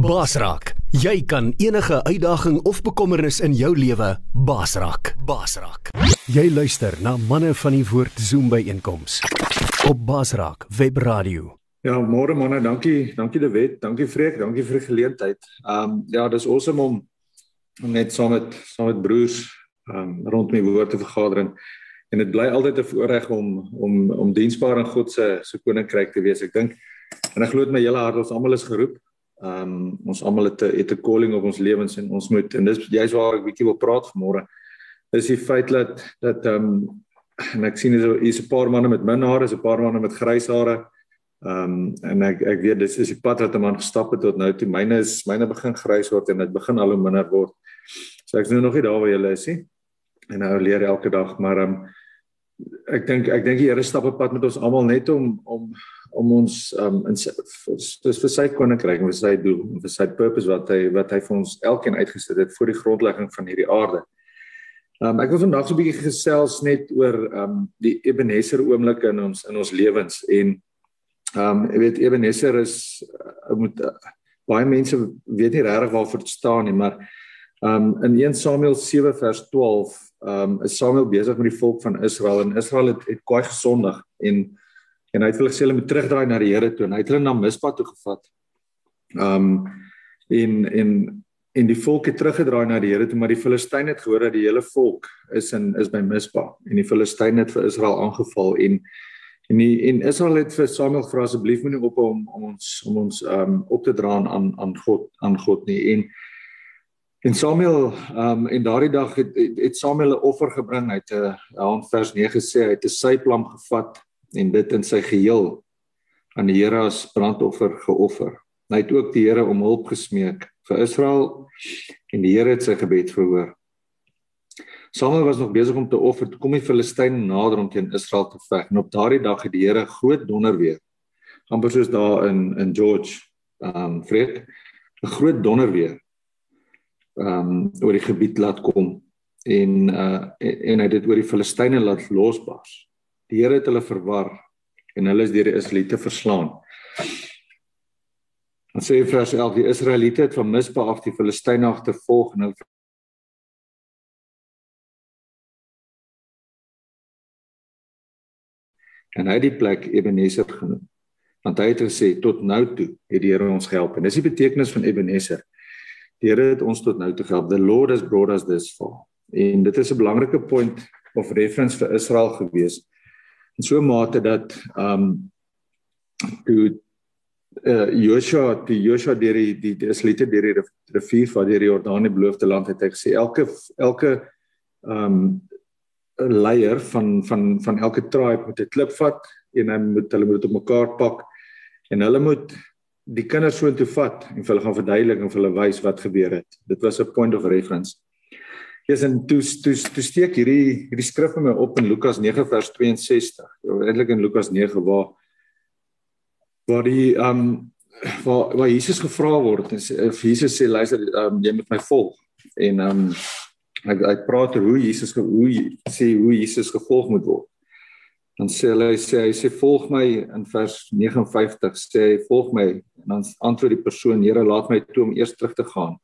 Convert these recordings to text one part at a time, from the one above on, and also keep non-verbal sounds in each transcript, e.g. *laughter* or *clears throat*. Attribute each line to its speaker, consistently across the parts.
Speaker 1: Basraak, jy kan enige uitdaging of bekommernis in jou lewe basraak. Basraak. Jy luister na manne van die woord Zoom by einkoms op Basraak Web Radio.
Speaker 2: Ja, môre manne, dankie, dankie De Wet, dankie Freek, dankie vir die geleentheid. Ehm um, ja, dis awesome om net saam met saam met broers ehm um, rondom die woord te vergader en en dit bly altyd 'n voorreg om om om diensbaar in God se se koninkryk te wees. Ek dink en ek glo met my hele hart ons almal is geroep Ehm um, ons almal het 'n het 'n calling op ons lewens en ons moet en dis jy's waar ek bietjie wil praat vanmôre. Is die feit dat dat ehm um, en ek sien hier's 'n paar manne met min hare, is 'n paar manne met grys hare. Ehm um, en ek ek weet dis is die pad wat 'n man gestap het tot nou toe. Myne is myne begin grys word en dit begin al hoe minder word. So ek's nou nog nie daar waar jy is nie. En nou leer elke dag, maar ehm um, ek dink ek dink die Here stap op pad met ons almal net om om om ons um in dis vir sy koninkryk en vir sy doel en vir sy purpose wat hy wat hy vir ons elkeen uitgesit het voor die grondlegging van hierdie aarde. Um ek wil vandag so 'n bietjie gesels net oor um die Ebenezer oomblikke in ons in ons lewens en um jy weet Ebenezer is uh, moet uh, baie mense weet nie regtig waarvoor dit staan nie, maar um in 1 Samuel 7 vers 12 um is Samuel besig met die volk van Israel en Israel het, het kwai gesondig en en hy het hulle gesê hulle moet terugdraai na die Here toe en hy het hulle na Mispa toe gevat. Um en en en die volk het teruggedraai na die Here toe maar die Filistyne het gehoor dat die hele volk is in is by Mispa en die Filistyne het vir Israel aangeval en en die en Israel het vir Samuel gevra asseblief moenie op om om ons om ons um op te dra aan aan God aan God nie en En Samuel um en daardie dag het het, het Samuel 'n offer gebring. Hy het 'n uh, in vers 9 sê hy het 'n syplam gevat en dit in sy geheel aan die Here as brandoffer geoffer. Hy het ook die Here om hulp gesmeek vir Israel en die Here het sy gebed verhoor. Samuel was nog besig om te offer toe kom die Filistyne nader om teen Israel te veg en op daardie dag het die Here groot donder weer. amper soos daar in in George um Fred 'n groot donder weer um oor die gebied laat kom en uh en, en hy het dit oor die Filistyne laat losbars. Die Here het hulle verwar en hulle is deur die Israeliete verslaan. Dan sê vers 11 die Israeliete het van Mispa af die Filistyne agtervolg en hulle en hy het die plek Ebenezer genoem. Want hy het gesê tot nou toe het die Here ons gehelp en dis die betekenis van Ebenezer. Die Here het ons tot nou toe gehelp. The Lord has brought us this far. En dit is 'n belangrike point of reference vir Israel gewees in so 'n mate dat ehm um, toe uh Joshua die Joshua deur die die liter deur die rivier van die Jordaan die beloofde land het hy gesê elke elke ehm um, leier van van van elke tribe moet 'n klip vat en hy moet hulle moet op mekaar pak en hulle moet die kinders so intoe vat en vir hulle gaan verduidelik en vir hulle wys wat gebeur het. Dit was 'n point of reference. Jesus en toe toe toe steek hierdie hierdie skrif vir my op in Lukas 9 vers 62. Ja, eintlik in Lukas 9 waar waar die ehm um, waar waar Jesus gevra word en of Jesus sê luister um, jy moet my volg en ehm um, hy hy praat oor hoe Jesus hoe sê hoe Jesus gevolg moet word. Dan sê hy sê hy sê volg my in vers 59 sê hy volg my en dan antwoord die persoon Here laat my toe om eers terug te gaan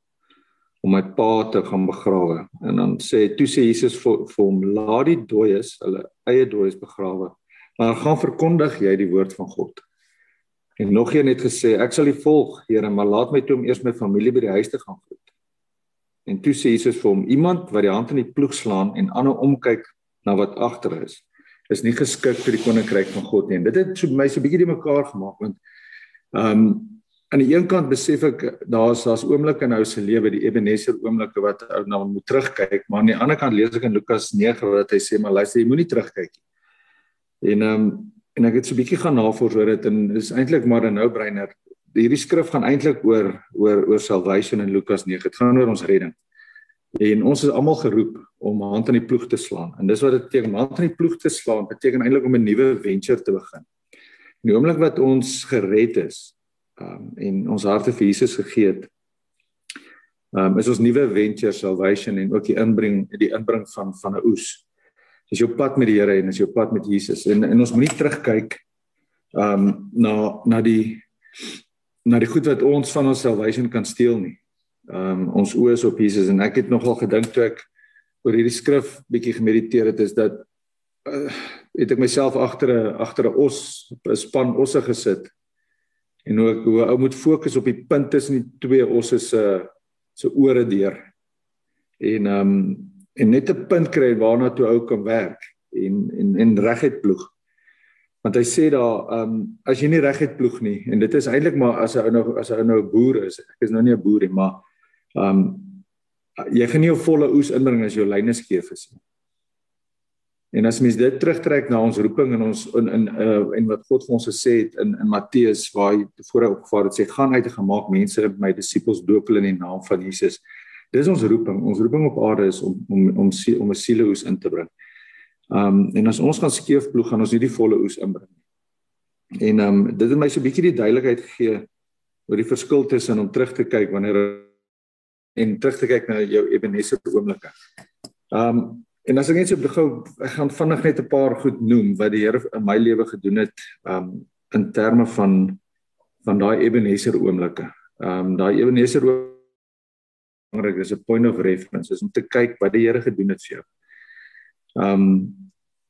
Speaker 2: om my pa te gaan begrawe. En dan sê toe sê Jesus vir, vir hom laat die dooies hulle eie dooies begrawe. Maar gaan verkondig jy die woord van God. En nog een het gesê ek sal u volg, Here, maar laat my toe om eers my familie by die huis te gaan groet. En toe sê Jesus vir hom iemand wat die hand in die ploeg slaan en ander omkyk na wat agter is, is nie geskik vir die koninkryk van God nie. En dit het so my so 'n bietjie die mekaar gemaak want ehm um, aan die een kant besef ek daar's daar's oomblikke in ou se lewe die Ebenezer oomblikke wat ou na moet terugkyk maar aan die ander kant lees ek in Lukas 9 wat hy sê maar luister jy moenie terugkyk nie. En ehm um, en ek het so 'n bietjie gaan navors oor dit en is eintlik maar 'n nou-breiner hierdie skrif gaan eintlik oor oor oor salvation in Lukas 9 dit gaan oor ons redding. En ons is almal geroep om hand aan die ploeg te slaan. En dis wat dit beteken. Hand aan die ploeg te slaan beteken eintlik om 'n nuwe venture te begin. In die oomblik wat ons gered is um, en ons harte vir Jesus gegee het. Um is ons nuwe venture salvation en ook die inbring die inbring van van 'n oes. Dis jou pad met die Here en is jou pad met Jesus en en ons moenie terugkyk um na na die na die goed wat ons van ons salvation kan steel nie. Ehm um, ons oë is op Jesus en ek het nogal gedink toe ek oor hierdie skrif bietjie gemediteer het is dat uh, het ek myself agter 'n agter 'n os 'n span osse gesit en hoe hoe ou moet fokus op die punt tussen die twee osse se se ore deur. En ehm um, en net 'n punt kry waarna toe ou kan werk en en en reguit ploeg want hy sê daar ehm um, as jy nie reguit ploeg nie en dit is eintlik maar as 'n ou nou as 'n ou nou 'n boer is ek is nou nie 'n boer nie maar ehm um, jy gaan nie 'n volle oes inbring as jou lyne skeef is nie en as mens dit terugtrek na ons roeping en ons in in uh, en wat God vir ons gesê het in in Matteus waar hy tevore opgevaar het sê gaan uit en gemaak mense my disippels doop hulle in die naam van Jesus dis ons roeping ons roeping op aarde is om om om om 'n sieleoes in te bring um, en as ons gaan skeef ploeg gaan ons nie die volle oes inbring nie. En um, dit het my so 'n bietjie die duidelikheid gegee oor die verskil tussen om terug te kyk wanneer en terug te kyk na jou Ebenezer oomblikke. Um, en as ek net so gou ek gaan vinnig net 'n paar goed noem wat die Here in my lewe gedoen het um, in terme van van daai Ebenezer oomblikke. Um, daai Ebenezer belangrik is 'n point of reference is om te kyk wat die Here gedoen het vir jou. Um,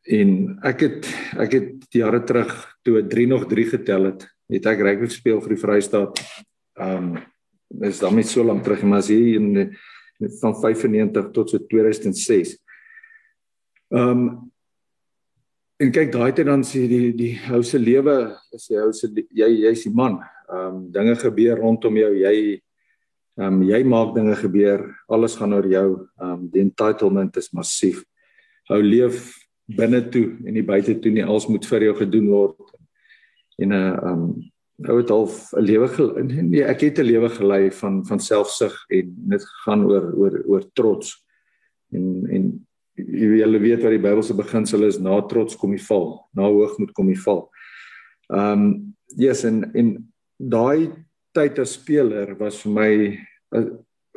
Speaker 2: en ek het ek het jare terug toe 3 nog 3 getel het, het ek rugby gespeel vir die Vrystaat. Um, is dan net so lank terug, maar as hier in van 95 tot so 2006. Ehm um, en kyk daai tyd dan sê die die ou se lewe is die ou se jy jy's die man. Ehm um, dinge gebeur rondom jou, jy ehm um, jy maak dinge gebeur, alles gaan oor jou. Ehm um, die entitlement is massief. Hou leef binne toe en nie buite toe nie. Als moet vir jou gedoen word. En 'n uh, eh, um ou het half 'n lewe nee ek het 'n lewe gelei van van selfsug en dit gaan oor oor oor trots. En en jy weet wat die Bybelse beginsel is na trots kom jy val na hoogmoed kom jy val. Um yes en en daai tyd as speler was vir my uh,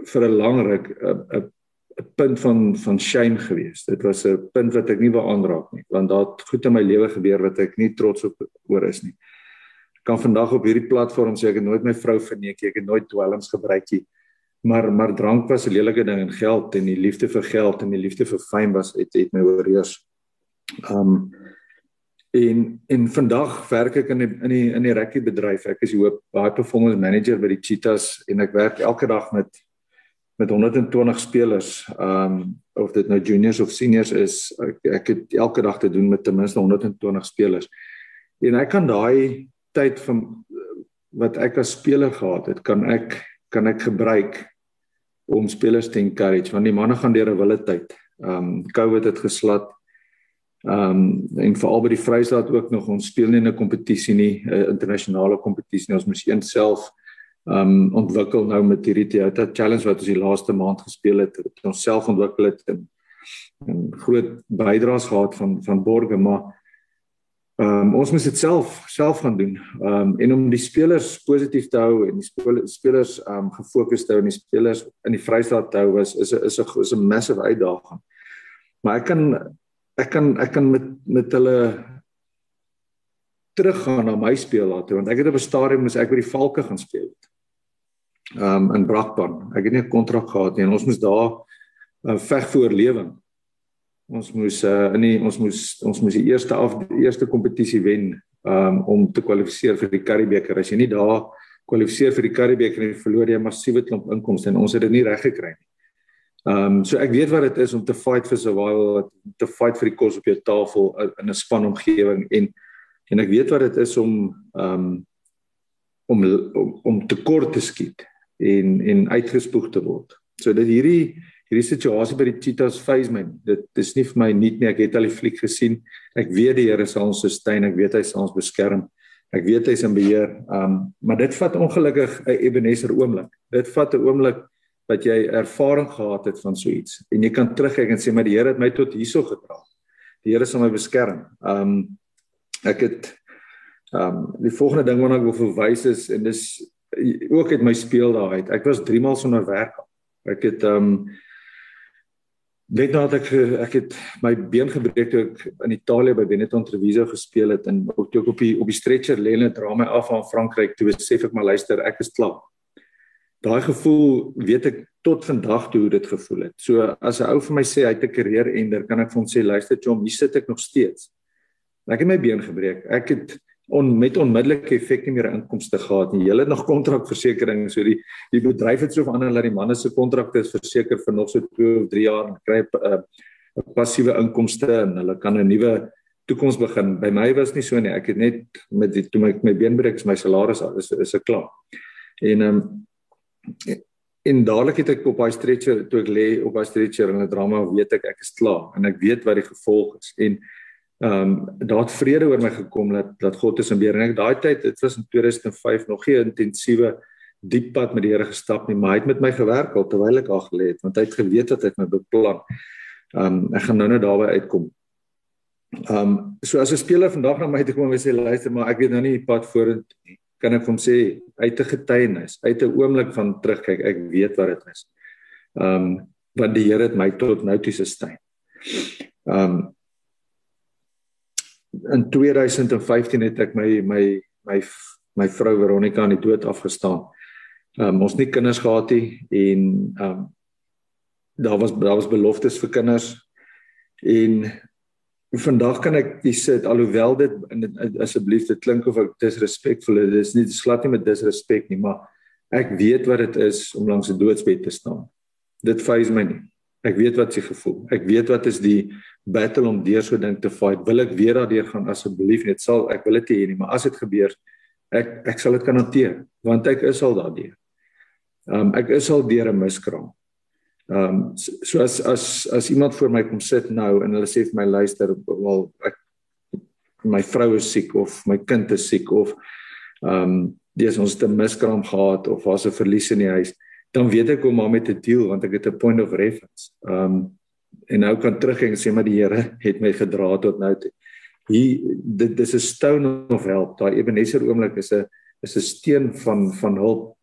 Speaker 2: vir 'n lang ruk 'n uh, 'n 'n punt van van shame geweest. Dit was 'n punt wat ek nie wou aanraak nie, want daar het goed in my lewe gebeur wat ek nie trots op oor is nie. Ek kan vandag op hierdie platform sê ek het nooit my vrou verneek ek het nooit dwelms gebruik nie. Maar maar drank was 'n lelike ding en geld en die liefde vir geld en die liefde vir fame was het het my oorheers. Um en en vandag werk ek in die, in die in die rugby bedryf. Ek is die hoof high performance manager by die Cheetahs en ek werk elke dag met met 120 spelers, um, of dit nou juniors of seniors is, ek, ek het elke dag te doen met ten minste 120 spelers. En ek kan daai tyd van wat ek as speler gehad het, kan ek kan ek gebruik om spelers te encourage want die manne gaan deur 'n wille tyd. Ehm um, COVID het geslat. Ehm um, en veral by die Vrystaat ook nog ons speel nie in 'n kompetisie nie, 'n internasionale kompetisie. Ons moes een self um ontwikkel nou met hierdie Toyota Challenge wat ons die laaste maand gespeel het. Het ons self ontwikkel het en, en groot bydraes gehad van van borge maar um ons moet dit self self gaan doen. Um en om die spelers positief te hou en die spelers um gefokus te hou en die spelers in die Vrystaat te hou was is 'n is 'n is 'n massive uitdaging. Maar ek kan ek kan ek kan met met hulle teruggaan na my speellaat toe want ek het op 'n stadium moes ek by die Valke gaan speel het um in Brakpan. Ek het nie 'n kontrak gehad nie en ons moes daar uh, veg vir oorlewing. Ons moes uh, in die ons moes ons moes die eerste af die eerste kompetisie wen um om te kwalifiseer vir die Karibeker. As jy nie daar kwalifiseer vir die Karibeker en verloor jy massiewe klomp inkomste en ons het dit nie reg gekry nie. Um so ek weet wat dit is om te fight vir survival, te fight vir die kos op jou tafel in 'n span omgewing en en ek weet wat dit is om um om om, om tekort te skiet en en uitgespoeg te word. So dit hierdie hierdie situasie by die Cheetahs face my. Dit is nie vir my nuut nie. Ek het al die fliek gesien. Ek weet die Here sal ons sustain. Ek weet hy sal ons beskerm. Ek weet hy's in beheer. Um maar dit vat ongelukkig 'n Ebenezer oomblik. Dit vat 'n oomblik wat jy ervaring gehad het van so iets en jy kan terugkyk en sê maar die Here het my tot hierso gedra. Die Here sal my beskerm. Um ek het um die volgende ding wat ek wil verwys is en dis ook het my speel daar uit. Ek was 3 maal sonder werk. Ek het ehm um, net nadat ek ek het my been gebreek toe ek in Italië by Benetton Treviso gespeel het en ook toe ek op die op die stretcher lê en dra my af aan Frankryk toe besef ek maar luister ek is klaar. Daai gevoel weet ek tot vandag toe hoe dit gevoel het. So as 'n ou vir my sê hy het 'n karier ender, kan ek vir hom sê luister Chom, hier sit ek nog steeds. Ek het my been gebreek. Ek het on met onmiddellike effek nie meer inkomste gehad nie. Hulle het nog kontrakversekering, so die die bedryf het so verander dat die manne se kontrakte is verseker vir nog so 2 of 3 jaar en kry 'n uh, passiewe inkomste en hulle kan 'n nuwe toekoms begin. By my was nie so nie. Ek het net met die toe my my been breek, my salaris is is ek klaar. En ehm um, en dadelik het ek op daai stretcher toe ek lê op daai stretcher in 'n drama weet ek ek is klaar en ek weet wat die gevolg is en ehm um, daar het vrede oor my gekom dat dat God is in beheer en ek daai tyd dit was in 2005 nog nie 'n intensiewe diep pad met die Here gestap nie maar hy het met my gewerk al terwyl ek daar gelê het want hy het geweet dat ek my beplan. Ehm um, ek gaan nou net daarby uitkom. Ehm um, so as 'n speler vandag na my toe kom en sê luister maar ek weet nou nie die pad vorentoe nie. Kan ek hom sê uit 'n getuienis, uit 'n oomblik van terugkyk, ek weet wat dit is. Ehm um, wat die Here het my tot nou toe sustain. Ehm um, in 2015 het ek my my my my vrou Veronica aan die dood afgestaan. Ehm um, ons nie kinders gehad nie en ehm um, daar was daar was beloftes vir kinders en vandag kan ek dis sit alhoewel dit asseblief dit klink of ek disrespekvol is dis nie glad nie met disrespek nie maar ek weet wat dit is om langs 'n doodsbed te staan. Dit faze my nie. Ek weet wat se gevoel. Ek weet wat is die battle om deur so ding te fight. Wil ek weer daardeur gaan asseblief net sal ek wil dit hê nie, maar as dit gebeur, ek ek sal dit kan hanteer want ek is al daardeur. Ehm um, ek is al deur 'n miskraam. Ehm um, so as as as iemand voor my kom sit nou en hulle sê vir my luister, wel ek my vrou is siek of my kind is siek of ehm um, dis ons het 'n miskraam gehad of was 'n verlies in die huis dan weet ek hoe om daarmee te deel want ek het 'n point of reference. Um en nou kan teruggaan sê maar die Here het my gedra tot nou toe. Hier dit dis 'n stone of help. Daai Ebenezer oomblik is 'n is 'n steen van van hulp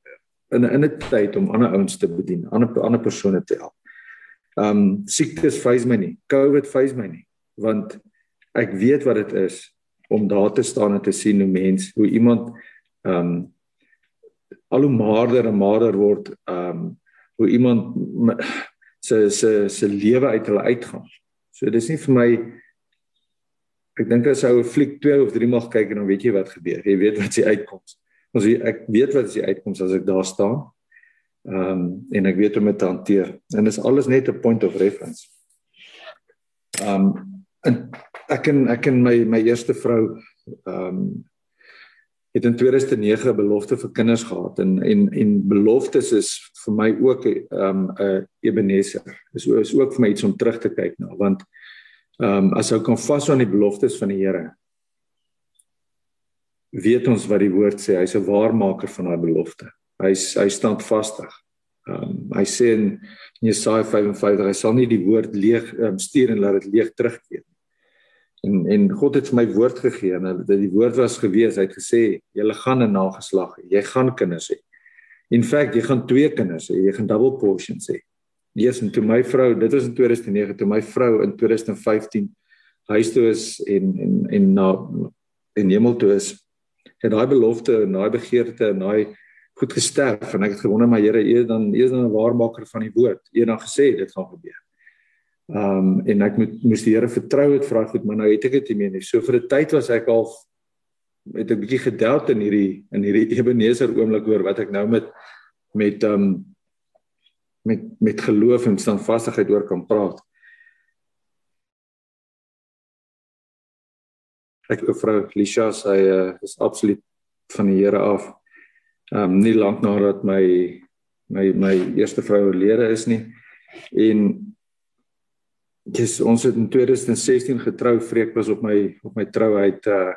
Speaker 2: in 'n in 'n tyd om ander ouens te bedien, ander ander persone te help. Um siektes face my nie. COVID face my nie want ek weet wat dit is om daar te staan en te sien hoe mens, hoe iemand um al hoe maarder en maarder word um hoe iemand se se se lewe uit hulle uitgaan. So dis nie vir my ek dink as ou 'n fliek 2 of 3 mag kyk en dan weet jy wat gebeur. Jy weet wat se uitkoms. Ons ek weet wat is die uitkoms as ek daar staan. Um en ek weet hoe om dit te hanteer. En dis alles net 'n point of reference. Um en ek en ek en my my eerste vrou um het in 2009 'n belofte vir kinders gehad en en en beloftes is vir my ook 'n um, 'n Ebenezer. Dis is ook vir my iets om terug te kyk na want ehm um, as ou kan vashou aan die beloftes van die Here. Weet ons wat die woord sê, hy's 'n waarmaker van daai belofte. Hy's hy staan vastig. Ehm um, hy sê in Jesaja 55 hy sal nie die woord leeg um, stuur en laat dit leeg terugkeer nie. En en God het vir my woord gegee en dat die woord was gewees. Hy het gesê jy gaan 'n nageslag hê. Jy gaan kinders hê. In feite jy gaan twee kinders hê. Jy gaan double portions hê. Eers en toe my vrou, dit was in 2009 toe my vrou in 2015 huis toe is en en en na in hemel toe is. Het daai belofte en daai begeerte en daai goed gesterf en ek het gewonder maar Here, U is dan U is dan 'n waarmaker van die woord. U het dan gesê dit gaan gebeur. Ehm um, en ek moet moes die Here vertrou het vra goed, maar nou het ek dit nie meer nie. So vir 'n tyd was ek al met 'n bietjie gedoubt in hierdie in hierdie *laughs* Ebenezer oomblik oor wat ek nou met met ehm um, met met geloof en standvastigheid oor kan praat. Ek vrou Lisha sy uh, is absoluut van die Here af. Ehm um, nie lank nadat my my my eerste vrou oorlede is nie en Dis ons het in 2016 getrou. Freek was op my op my trouheid uh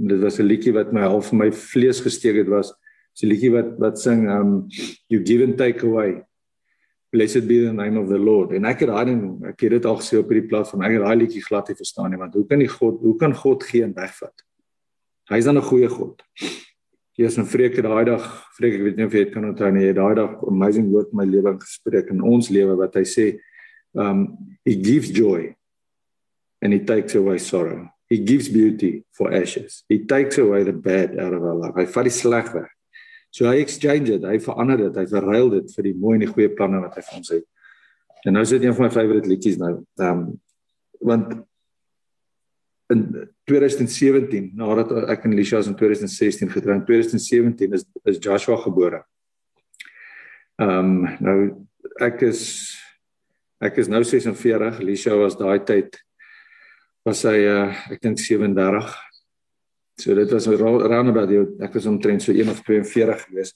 Speaker 2: dit was 'n liedjie wat my half my vlees gesteek het was. Dis 'n liedjie wat wat sing um you give and take away. Blessed be the name of the Lord. En ek het daai ding ek het dit al gesê op hierdie platform. Ek het daai liedjie glad nie verstaan nie want hoe kan die God hoe kan God gee en wegvat? Hy is dan 'n goeie God. Jesus en Freek het daai dag, Freek ek weet nie of jy dit kan onthou nie, daai dag amazing woord in my lewe gespreek in ons lewe wat hy sê Um he gives joy and he takes away sorrow. He gives beauty for ashes. He takes away the bad out of our life. Hy vat die sleg weg. So hy exchange dit, hy verander dit, hy verruil dit vir die mooi en die goeie planne wat hy vir ons het. En nou is dit een van my favourite liedjies nou. Ehm um, want in 2017 nadat ek en Lisha in 2016 getrou in 2017 is is Joshua gebore. Ehm um, nou ek is ek is nou 46, Lisha was daai tyd was hy uh, ek dink 37. So dit was around about die ek was omtrent so 1 of 42 gewees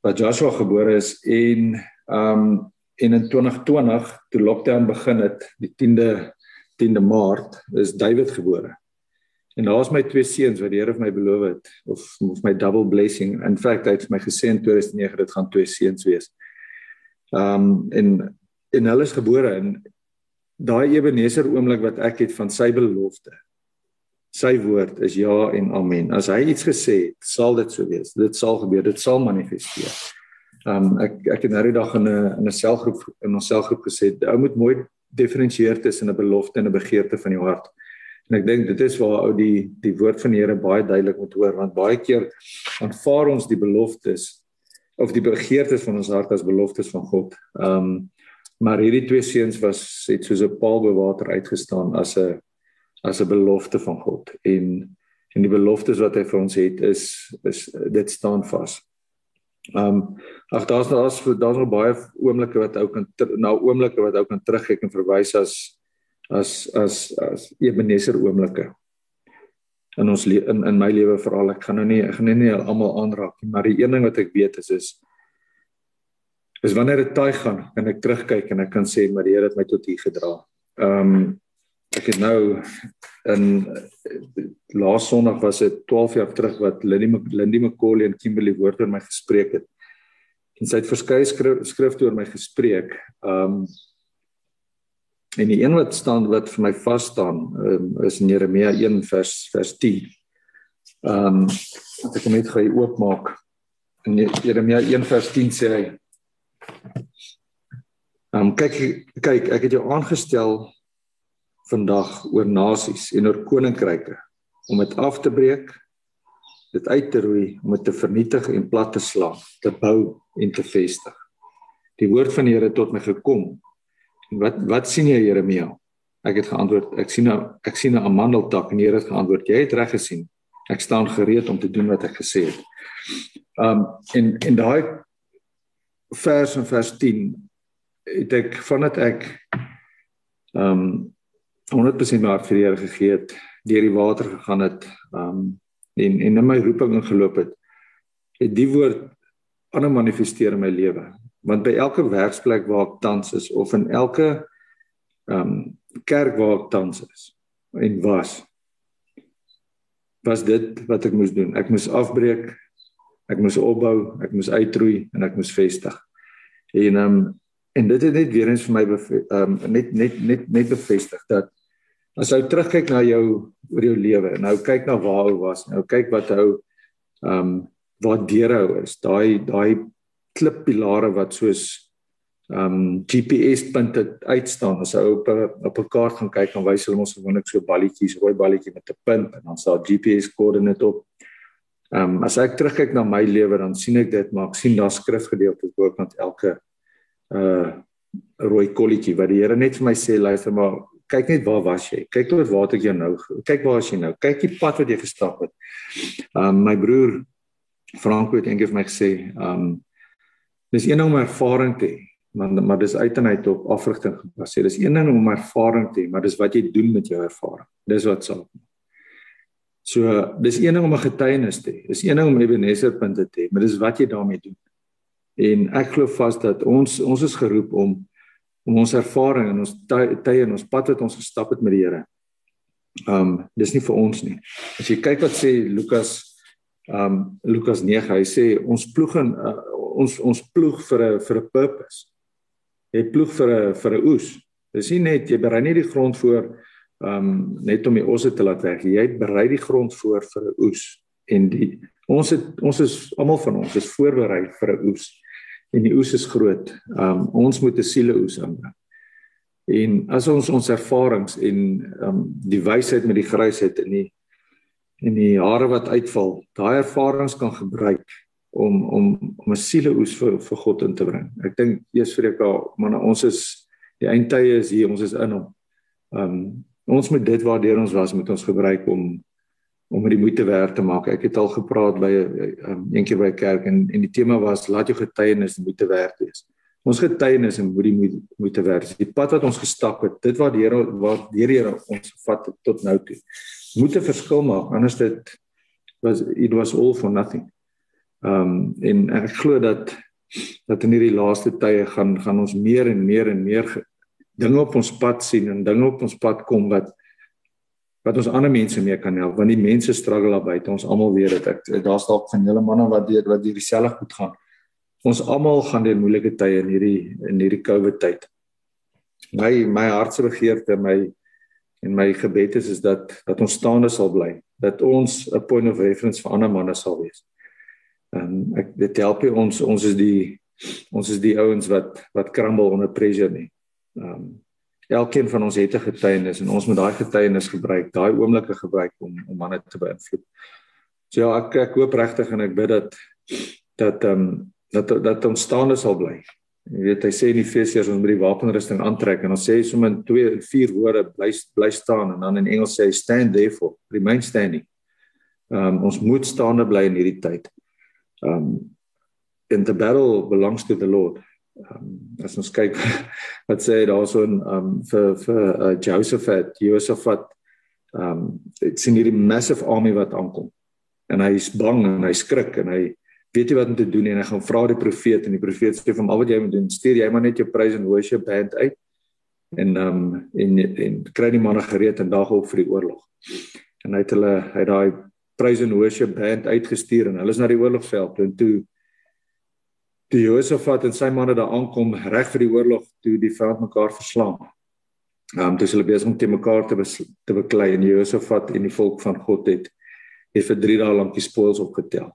Speaker 2: wat Joshua gebore is en um, en in 2020 toe lockdown begin het die 10de 10de Maart is David gebore. En daar's my twee seuns wat die Here vir my beloof het of of my double blessing. In fact, hy het vir my gesê in 2009 dit gaan twee seuns wees. Um en en hulle is gebore in daai Ebeneser oomblik wat ek het van sy belofte. Sy woord is ja en amen. As hy iets gesê het, sal dit so wees. Dit sal gebeur. Dit sal manifesteer. Um ek ek het nou die dag in 'n in 'n selgroep in ons selgroep gesê, ou moet mooi diferensieer tussen 'n belofte en 'n begeerte van jou hart. En ek dink dit is waar ou die die woord van die Here baie duidelik moet hoor want baie keer aanvaar ons die beloftes of die begeertes van ons hart as beloftes van God. Um maar hierdie twee seuns was het soos 'n paal bo water uitgestaan as 'n as 'n belofte van God en en die beloftes wat hy vir ons het is is dit staan vas. Um ag daar's daar's daar's nog baie oomblikke wat ou kan na oomblikke wat ou kan terugkyk en verwys as as as as Ebenezer oomblikke. In ons in in my lewe veral ek gaan nou nie ek gaan nie almal aanraak nie, maar die een ding wat ek weet is is is wanneer dit taai gaan, kan ek terugkyk en ek kan sê maar die Here het my tot hier gedra. Um ek het nou in laas Sondag was dit 12 jaar terug wat Lindy Lindy McCauley en Kimberley woord oor my gespreek het. En sy het verskeie skrif, skrifte oor my gespreek. Um en die een wat staan wat vir my vas staan um, is in Jeremia 1 vers vers 10. Um ek kom net gou oopmaak. In Jeremia 1 vers 10 sê hy Um kyk kyk ek het jou aangestel vandag oor nasies en oor koninkryke om dit af te breek, dit uit te roei, om dit te vernietig en plat te slaan, te bou en te vestig. Die woord van die Here tot my gekom. En wat wat sien jy Jeremia? Ek het geantwoord, ek sien 'n ek sien 'n amandeltak en die Here het geantwoord, jy het reg gesien. Ek staan gereed om te doen wat ek gesê het. Um en en daai vers in vers 10 het ek vandat ek um 100% my hart vir die Here gegee het, deur die water gegaan het, um en en in my roeping ingeloop het, het die woord ander manifesteer in my lewe. Want by elke werksplek waar ek tans is of in elke um kerk waar ek tans is en was was dit wat ek moes doen. Ek moes afbreek, ek moes opbou, ek moes uitroei en ek moes vestig. En um en dit het net weer eens vir my um net net net net bevestig dat As jy terugkyk na jou oor jou lewe, nou kyk na waar jy was, nou kyk wat hou ehm um, waar deurhou is. Daai daai klippilare wat soos ehm um, GPS punte uitstaan. As jy op 'n op 'n kaart gaan kyk, dan wys hulle ons gewoonlik so balletjies, rooi balletjie met 'n punt en dan staan GPS koördinate op. Ehm um, as ek terugkyk na my lewe, dan sien ek dit, maar ek sien daar skrifgedeeltes bokant elke uh rooi kolletjie wat die Here net vir my sê luister maar kyk net waar was jy? Kyk tot waar het ek jou nou? Kyk waar is jy nou? Kyk die pad wat jy gestap het. Um my broer Franco het eendag vir my gesê, um dis een ding om ervaring te hê, maar maar dis uit en uit op afrigting gebaseer. Dis een ding om ervaring te hê, maar dis wat jy doen met jou ervaring. Dis wat saak. So dis een ding om 'n getuienis te hê. Dis een ding om Ebenezer punte te hê, maar dis wat jy daarmee doen. En ek glo vas dat ons ons is geroep om om ons ervaring en ons tye en ons pad wat ons gestap het met die Here. Um dis nie vir ons nie. As jy kyk wat sê Lukas um Lukas 9, hy sê ons ploeg en uh, ons ons ploeg vir 'n vir 'n purpose. Jy ploeg vir 'n vir 'n oes. Dis nie net jy berei nie die grond voor um net om die osse te laat weg. Jy berei die grond voor vir 'n oes en die ons het ons is almal van ons is voorberei vir 'n oes en die oes is groot. Um ons moet 'n siele oes aanbring. En as ons ons ervarings en um die wysheid met die grysheid in die en die hare wat uitval, daai ervarings kan gebruik om om om 'n sieleoes vir vir God in te bring. Ek dink eers vir ek al man ons is die eindtye is hier, ons is in hom. Um ons moet dit waardeur ons was moet ons gebruik om om met die moeite werd te maak. Ek het al gepraat by 'n um, een keer by 'n kerk en en die tema was laat jou getuienis moeite werd wees. Ons getuienis en moet die moeite werd. Die pad wat ons gestap het, dit wat die Here wat die Here ons het tot nou toe. Moet 'n verskil maak anders dit was it was all for nothing. Ehm um, en ek glo dat dat in hierdie laaste tye gaan gaan ons meer en meer en meer dinge op ons pad sien en dinge op ons pad kom wat wat ons ander mense mee kan help want die mense struggle daar buite. Ons almal weet dit. Ek daar's dalk van julle manne wat deur wat hierdie self goed gaan. Ons almal gaan deur moeilike tye in hierdie in hierdie covid tyd. My my hartse begeerte my en my gebed is is dat dat ons staande sal bly dat ons 'n point of reference vir ander manne sal wees. En ek dit help ons ons is die ons is die ouens wat wat crumble onder pressure nie um elkeen van ons het 'n getuienis en ons moet daai getuienis gebruik, daai oomblikke gebruik om om manne te beïnvloed. So ja, ek ek hoop regtig en ek bid dat dat ehm um, dat dat ons staande sal bly. Jy weet hy sê in Efesiërs ons moet die wapenrusting aantrek en ons sê sommer in 2 en 4 woorde bly bly staan en dan in Engels sê stand therefore, remain standing. Ehm um, ons moet staande bly in hierdie tyd. Ehm um, in the battle belongs to the Lord um, as ons kyk *laughs* wat sê daarso in um vir vir uh, Josephat, Josephat um dit sien hierdie massive army wat aankom. En hy is bang en hy skrik en hy weet nie wat om te doen en hy gaan vra die profeet en die profeet sê vir hom al wat jy moet doen, stuur jy maar net jou praise and worship band uit en um en en kry die manne gereed en daag op vir die oorlog. En hy het hulle hy daai praise and worship band uitgestuur en hulle is na die oorlogveld en toe toe Josafat en sy manne daar aankom reg vir die oorlog toe die vyand mekaar verslaan. Ehm um, dis hulle besig om te mekaar te te beklei en Josafat en die volk van God het het vir 3 dae lank die spoils opgetel.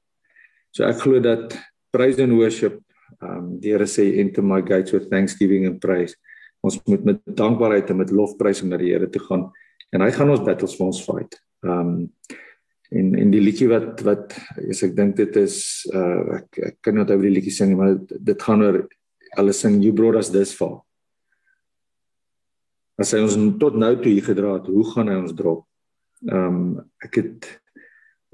Speaker 2: So ek glo dat praise and worship ehm um, die Here sê enter my gates with thanksgiving and praise. Ons moet met dankbaarheid en met lofprysing na die Here toe gaan en hy gaan ons battles vir ons fight. Ehm um, en en die liedjie wat wat as ek dink dit is uh ek ek kan net oor die liedjie sing maar dit, dit gaan oor hulle sing you brought us this far. As hy ons tot nou toe hier gedra het, hoe gaan hy ons drop? Ehm um, ek het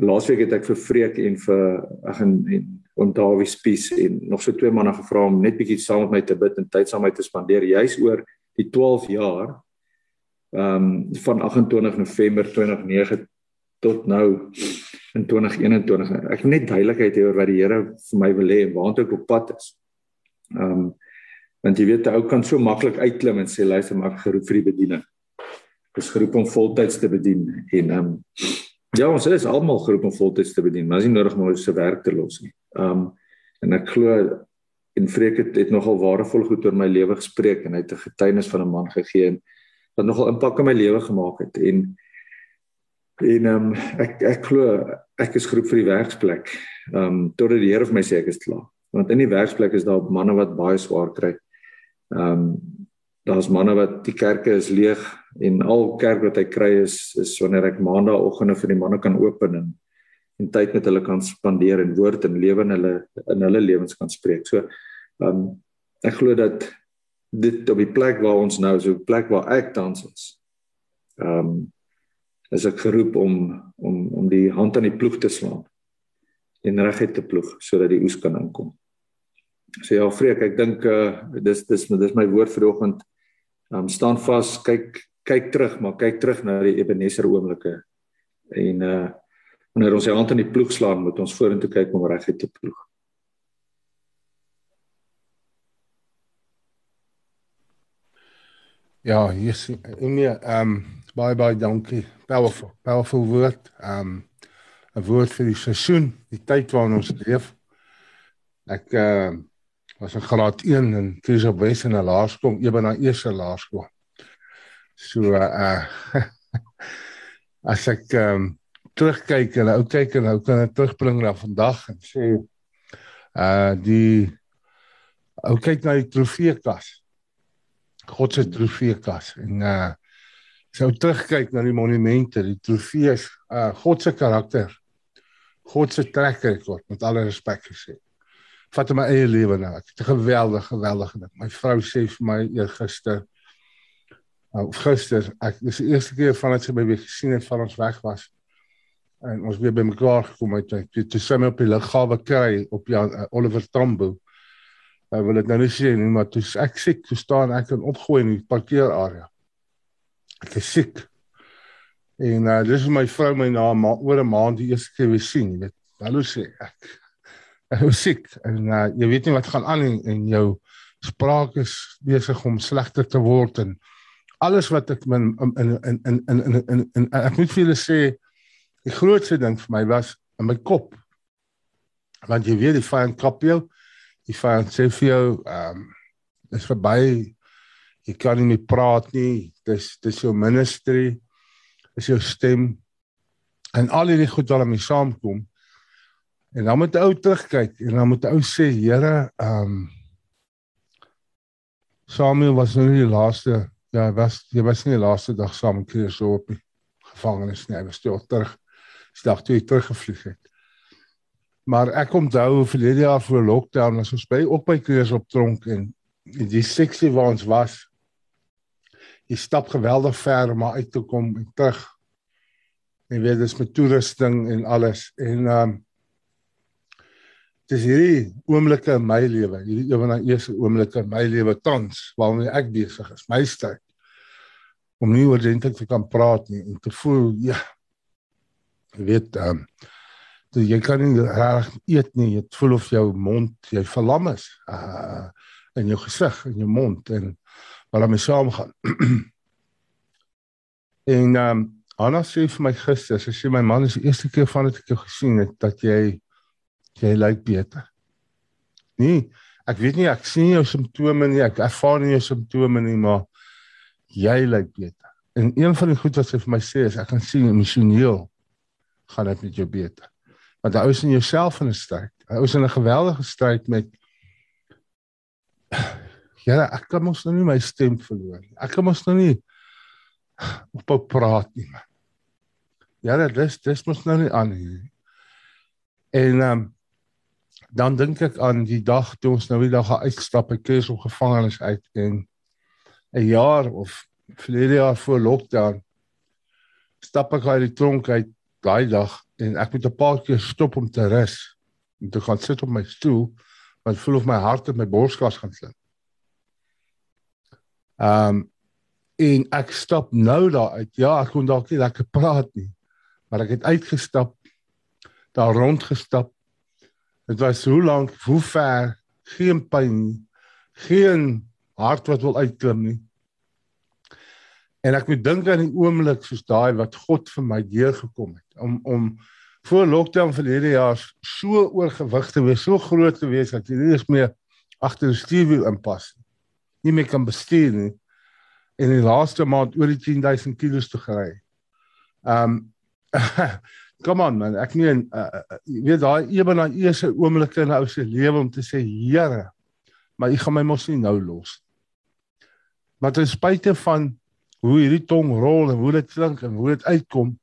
Speaker 2: laasweek het ek vir Freek en vir ag en, en om Dawie Spies en nog so twee manne gevra om net bietjie saam met my te bid en tyd saam met my te spandeer juis oor die 12 jaar ehm um, van 28 November 2009 tot nou in 2021. Ek wil net duidelikheid hê oor wat die Here vir my wil hê en waartoe ek op pad is. Ehm um, want jy weet 'n ou kan so maklik uitklim en sê luister maar ek geroep vir die bediening. Ek is geroep om voltyds te bedien en ehm um, ja, ons is almal geroep om voltyds te bedien, maar is nie nodig om ons se werk te los nie. Ehm um, en ek glo en Freek het, het nogal waardevol goed oor my lewe gespreek en hy het 'n getuienis van 'n man gegee en wat nogal impak op my lewe gemaak het en En ehm um, ek ek glo ek is geroep vir die werksplek. Ehm um, totdat die Here vir my sê ek is klaar. Want in die werksplek is daar manne wat baie swaar kry. Ehm um, daar's manne wat die kerke is leeg en al kerk wat hy kry is is wanneer ek maandagooggende vir die manne kan open en en tyd met hulle kan spandeer en woord en lewe in hulle in hulle lewens kan spreek. So ehm um, ek glo dat dit op die plek waar ons nou so 'n plek waar ek tans is. Ehm um, is ek geroep om om om die hand aan die ploeg te slaan en reguit te ploeg sodat die oes kan inkom. So ja, Freek, ek dink uh dis dis dis my woord vir oggend. Um staan vas, kyk kyk terug, maar kyk terug na die Ebenezer oomblikke. En uh wanneer ons die hand aan die ploeg slaan, moet ons vorentoe kyk om reguit te ploeg.
Speaker 3: Ja, hier is nee, ehm um, baie baie dankie. Powerful powerful woord. Um 'n woord vir die seisoen die tyd waarin ons leef. Ek uh was in graad 1 in Kruiswes in 'n laerskool ewe na eerste laerskool. So uh *laughs* as ek um terugkyk en ou kyk en ou kan ek terugbring na vandag en sê uh die ou kyk na die trofeekas. God se trofeekas en uh sou terugkyk na die monumente, die trofees, uh God se karakter. God se trek record met alle respek gesê. Vat my eie lewe nou. Ek het 'n geweldige geweldige ding. My vrou sê vir my eergister uh, of gister, ek dis die eerste keer vandat sy my weer gesien het van ons weg was. En ons weer by mekaar gekom het. Ek het toe sy my op die lughawe kry op Jan uh, Oliver Tambo. Ek wil dit nou nie sê nie, maar toe ek siek, toe staan ek in opgooi in die parkeerarea. Ek is siek. En uh, dis my vrou my na ma oor 'n maand die eerste keer weer sien, jy weet. Hallo sê ek. *laughs* Ek is siek en uh, jy weet nie wat gaan aan en, en jou spraak is besig om slegter te word en alles wat ek in in in in in in, in, in, in ek moet vir julle sê die grootste ding vir my was in my kop. Want jy weet die vyand kap jou. Die vyand sê vir jou ehm um, is verby. Jy kan nie meer praat nie. Dis dis jou ministry is jou stem en al hierdie goed wat daarmee saamkom. En dan moet 'n ou terugkyk en dan moet 'n ou sê, Here, ehm um, Samuel was nou nie die laaste ja, was jy was nie die laaste dag saam met so op die gevangenis nie. Hy was toe terug. Dis dag toe hy teruggevlieg het. Maar ek onthou verlede jaar voor lockdown was ons by op by Christus op tronk en die seksie waar ons was jy stap geweldig ver om uit te kom en terug. En weet dis met toerusting en alles en ehm um, dis hierdie oomblikke in my lewe, hierdie een van die eerste oomblikke in my lewe tans waarmee ek besig is, my tyd om nie oordentlik te kan praat nie en te voel ja jy weet ehm um, jy kan nie reg eet nie, jy voel of jou mond jy verlam is uh in jou gesig en jou mond en wat daarmee saamgaan. en ehm um, Anna sê vir my gister, sy sê my man is die eerste keer van dit ek jou gesien het dat jy jy lyk beter. Nee, ek weet nie ek sien jou simptome nie, ek ervaar nie jou simptome nie, maar jy lyk beter. En een van die goed wat sy vir my sê is ek kan sien emosioneel gaan dit met jou beter. Want jy is in jouself in 'n stryd. Jy is in 'n geweldige stryd met Ja, ek kan mos nou nie my stem verloor nie. Ek kan mos nou nie op op praat nie. Ja, dis dis mos nou nie aan nie. En um, dan dink ek aan die dag toe ons nou daar gaan uitstap by Kees op gevangenis uit en 'n jaar of verlede jaar voor lockdown stap ek uit die tronk uit daai dag en ek moet 'n paar keer stop om te rus om te gaan sit op my stoel want voel of my hart in my borskas gaan slaan. Ehm um, en ek stap nou daar uit. Ja, ek kon dalk nie lekker praat nie. Maar ek het uitgestap, daar rond gestap. Dit was so lank, hoe ver, geen pyn, geen hart wat wil uitklim nie. En ek moet dink aan die oomblik soos daai wat God vir my deurgekom het om om voor lockdown verlede jaar so oorgewig te wees, so groot te wees dat jy nie eens meer agter die stuurwiel inpas nie nie meer kan bestuur nie en in die laaste maand oor die 10000 kg te gery. Um *laughs* Kom aan man, ek meen uh, uh, weet daai ewe na eerste oomblikke in 'n ou se lewe om te sê Here, maar U gaan my mos nie nou los. Maar ten spyte van hoe hierdie tong rol en hoe dit klink en hoe dit uitkom,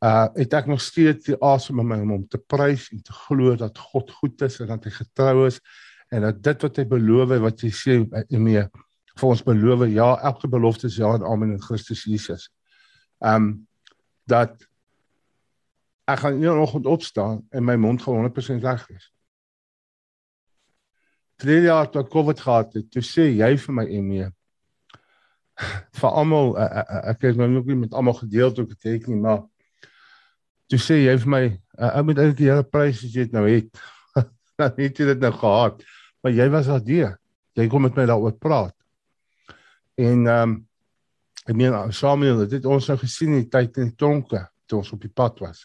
Speaker 3: uh het ek nog steeds die asem in my om te prys en te glo dat God goed is en dat hy getrou is en dat dit wat hy beloof wat hy sê mee vir ons beloof ja elke belofte is ja en amen in Christus Jesus. Um dat ek gaan een oggend opstaan en my mond gaan 100% reg wees. Drie jaar toe COVID gehad het, toe sê jy vir my Emie vir almal ek het nou nog nie met almal gedeel toe getek nie, maar toe sê jy vir my ek moet eintlik die hele prys as jy dit nou het. *laughs* Dan het jy dit nou gehad maar jy was daar deur. Jy kom met my daaroor praat. En ehm um, ek meen Samuel, dit het ons nou gesien in die tyd in die tronke toe ons op die pad was.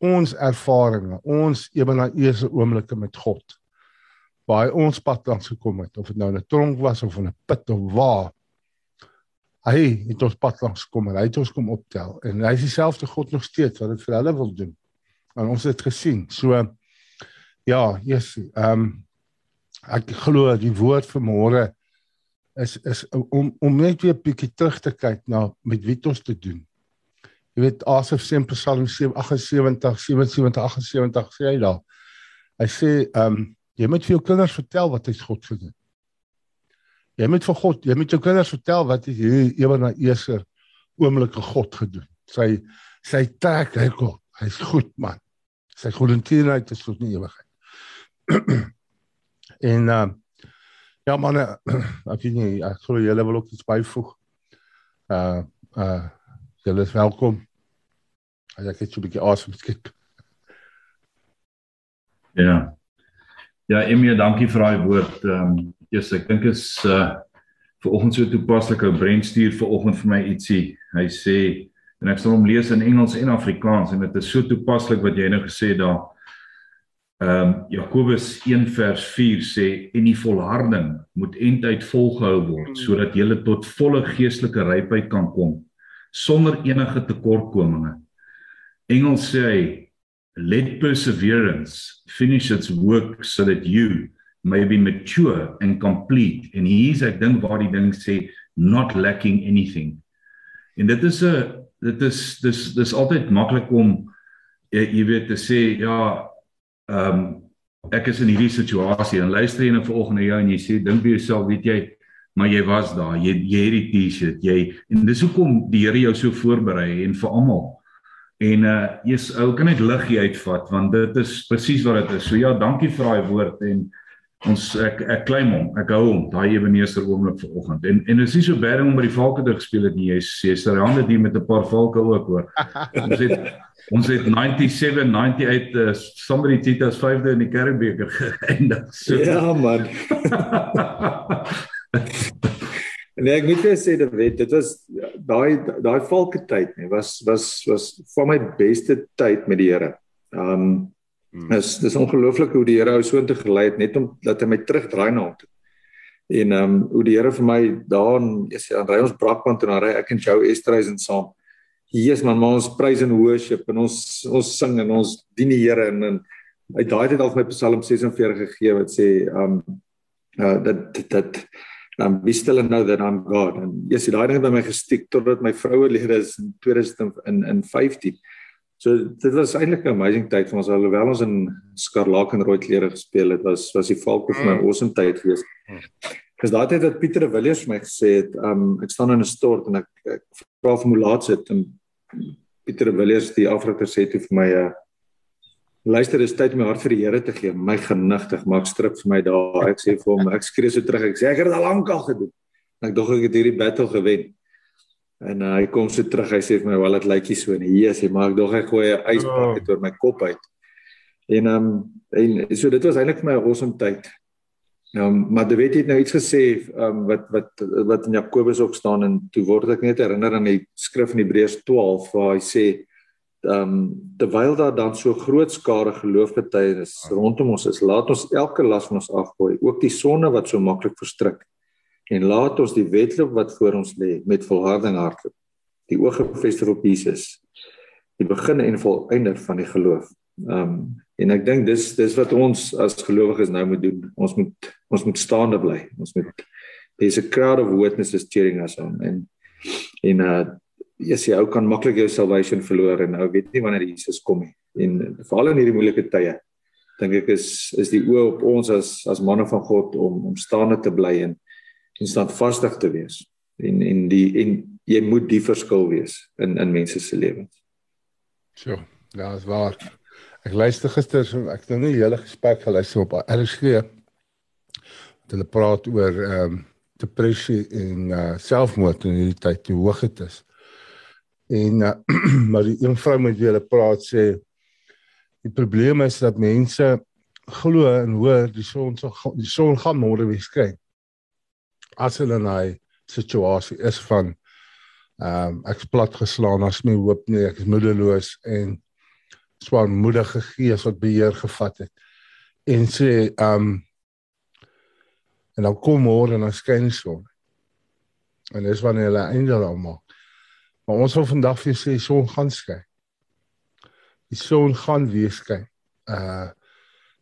Speaker 3: Ons ervarings, ons ebena eerste oomblikke met God. Waar ons pad langs gekom het, of dit nou 'n tronk was of 'n put of waar. Hy het ons pad langs gekom en hy het ons kom optel en hy is dieselfde God nog steeds wat dit vir hulle wil doen. En ons het gesien. So ja, Jesus, ehm um, ek glo die woord vir môre is is om om net weer bietjie terug te kyk na met wie ons te doen. Jy weet Asaf in Psalm 78 77 78 sê hy daar. Hy sê ehm um, jy moet vir jou kinders vertel wat hy God gedoen. Jy moet vir God, jy moet jou kinders vertel wat hy hierdie ewe na eerste oomblikke God gedoen. Sy sy trek hy kom. Hy's goed man. Sy goedendierenheid is tot in ewigheid. *clears throat* en uh ja man, ek weet nie, ek glo julle wil ook iets byvoeg. Uh uh julle is welkom. As ek net so 'n bietjie asem skep.
Speaker 4: Ja. Ja, Emie, dankie vir daai woord. Ehm um, yes, ek dink is uh vir oggend so toepaslik. Ou Brent stuur vir oggend vir my ietsie. Hy sê en ek sal hom lees in Engels en Afrikaans en dit is so toepaslik wat jy nou gesê daar. Ehm um, Jakobus 1 vers 4 sê en die volharding moet eintlik volgehou word hmm. sodat jy tot volle geestelike rypheid kan kom sonder enige tekortkominge. Engels sê hy let perseverance finish its work so that you may be mature and complete and hier's ek dink waar die ding sê not lacking anything. En dit is 'n dit is dis dis altyd maklik om jy, jy weet te sê ja ehm um, ek is in hierdie situasie en luister jy nou vanoggend na jou en jy sê dink vir jouself weet jy maar jy was daar. Jy jy het die T-shirt jy en dis hoekom die Here jou so voorberei en vir almal. En uh jy's ou kan net lig jy uitvat? Want dit is presies wat dit is. So ja dankie vir daai woord en ons ek ek claim hom ek hou hom daai eweneester oomblik vanoggend. En en is nie so baie om by die valke te gespeel het nie jy's jy's ter hande die met 'n paar valke ook hoor. Ons het *laughs* ons het 97 98 uh, somebody titas 5de in die Karibeker geëindig
Speaker 2: so. Ja man. *laughs* Nee ek moet sê dit weet dit was daai daai valke tyd nee was was was van my beste tyd met die Here. Um Hmm. Dis dis ongelooflik hoe die Here ou so intoe gelei het net om dat hy my terugdraai na hom toe. En ehm um, hoe die Here vir my daar is aan ry ons brakband en dan ry ek en jou Estreisen saam. Is man, maar ons prys en worship en ons ons sing en ons dien die Here en en hy daai het al my Psalm 46 gegee wat sê ehm um, uh, dat dat um be still and know that I'm God. En yes, daai ding het by my gestiek totdat my vroue leer is in 2000 in in 15. So dit was eintlik 'n amazing tyd vir ons alhoewel ons in skarlak en rooi klere gespeel het was was die valk of my mm. awesome tyd geweest. Dis daai tyd dat Pieter de Villiers vir my gesê het, um ek staan in 'n stort en ek, ek vra vir hoe laat dit en Pieter de Villiers die afrigter sê toe vir my uh luister dis tyd om my hart vir die Here te gee, my genigtig maak strip vir my daar. Ek sê vir hom, ek skree so terug. Ek sê ek het dit al lank al gedoen. Ek dog ek het hierdie battle gewen. En uh, hy kom so terug, hy sê vir my, "Wel, dit lyk nie so nie." Hier sê maar ek dog ek gooi 'n yspak uit oor my kop uit. En ehm um, en so dit was eintlik vir my 'n awesome tyd. Nou, um, maar jy weet jy het nou iets gesê ehm um, wat wat wat in Jakobus ook staan en toe word ek net herinner aan die skrif in Hebreërs 12 waar hy sê ehm um, terwyl daar dan so groot skare geloofgetuienis rondom ons is, laat ons elke las van ons afgooi, ook die sonde wat so maklik verstrik en laat ons die wedloop wat voor ons lê met volharding hardloop. Die oog gefestig op Jesus. Die begin en volëinder van die geloof. Ehm um, en ek dink dis dis wat ons as gelowiges nou moet doen. Ons moet ons moet staande bly. Ons moet there's a crowd of witnesses cheering us on en en uh yes, jy ou kan maklik jou salvation verloor en nou weet nie wanneer Jesus kom nie. En veral in hierdie moeilike tye dink ek is is die oë op ons as as manne van God om om staande te bly en en standvastig te wees en en die en jy moet die verskil wees in in mense se lewens.
Speaker 3: So, ja, is waar. Ek luister gister, ek het nou nie hele gesprek geluister op RSG. Hulle praat oor ehm um, depressie en uh selfmoord in hierdie tyd hoe hoog dit is. En uh, *clears throat* maar die een vrou met wie hulle praat sê die probleem is dat mense glo en hoor die son die son gaan môre weer skyn as hulle in daai situasie is van ehm um, ek's plat geslaan, as my hoop nie, ek is moedeloos en swaarmoedige gees wat beheer gevat het. En sê ehm um, en dan kom môre en dan skyn die son. En dis wanneer hulle eindel almal. Maar ons wil vandag vir sê son gaan skyn. Die son gaan weer skyn. Uh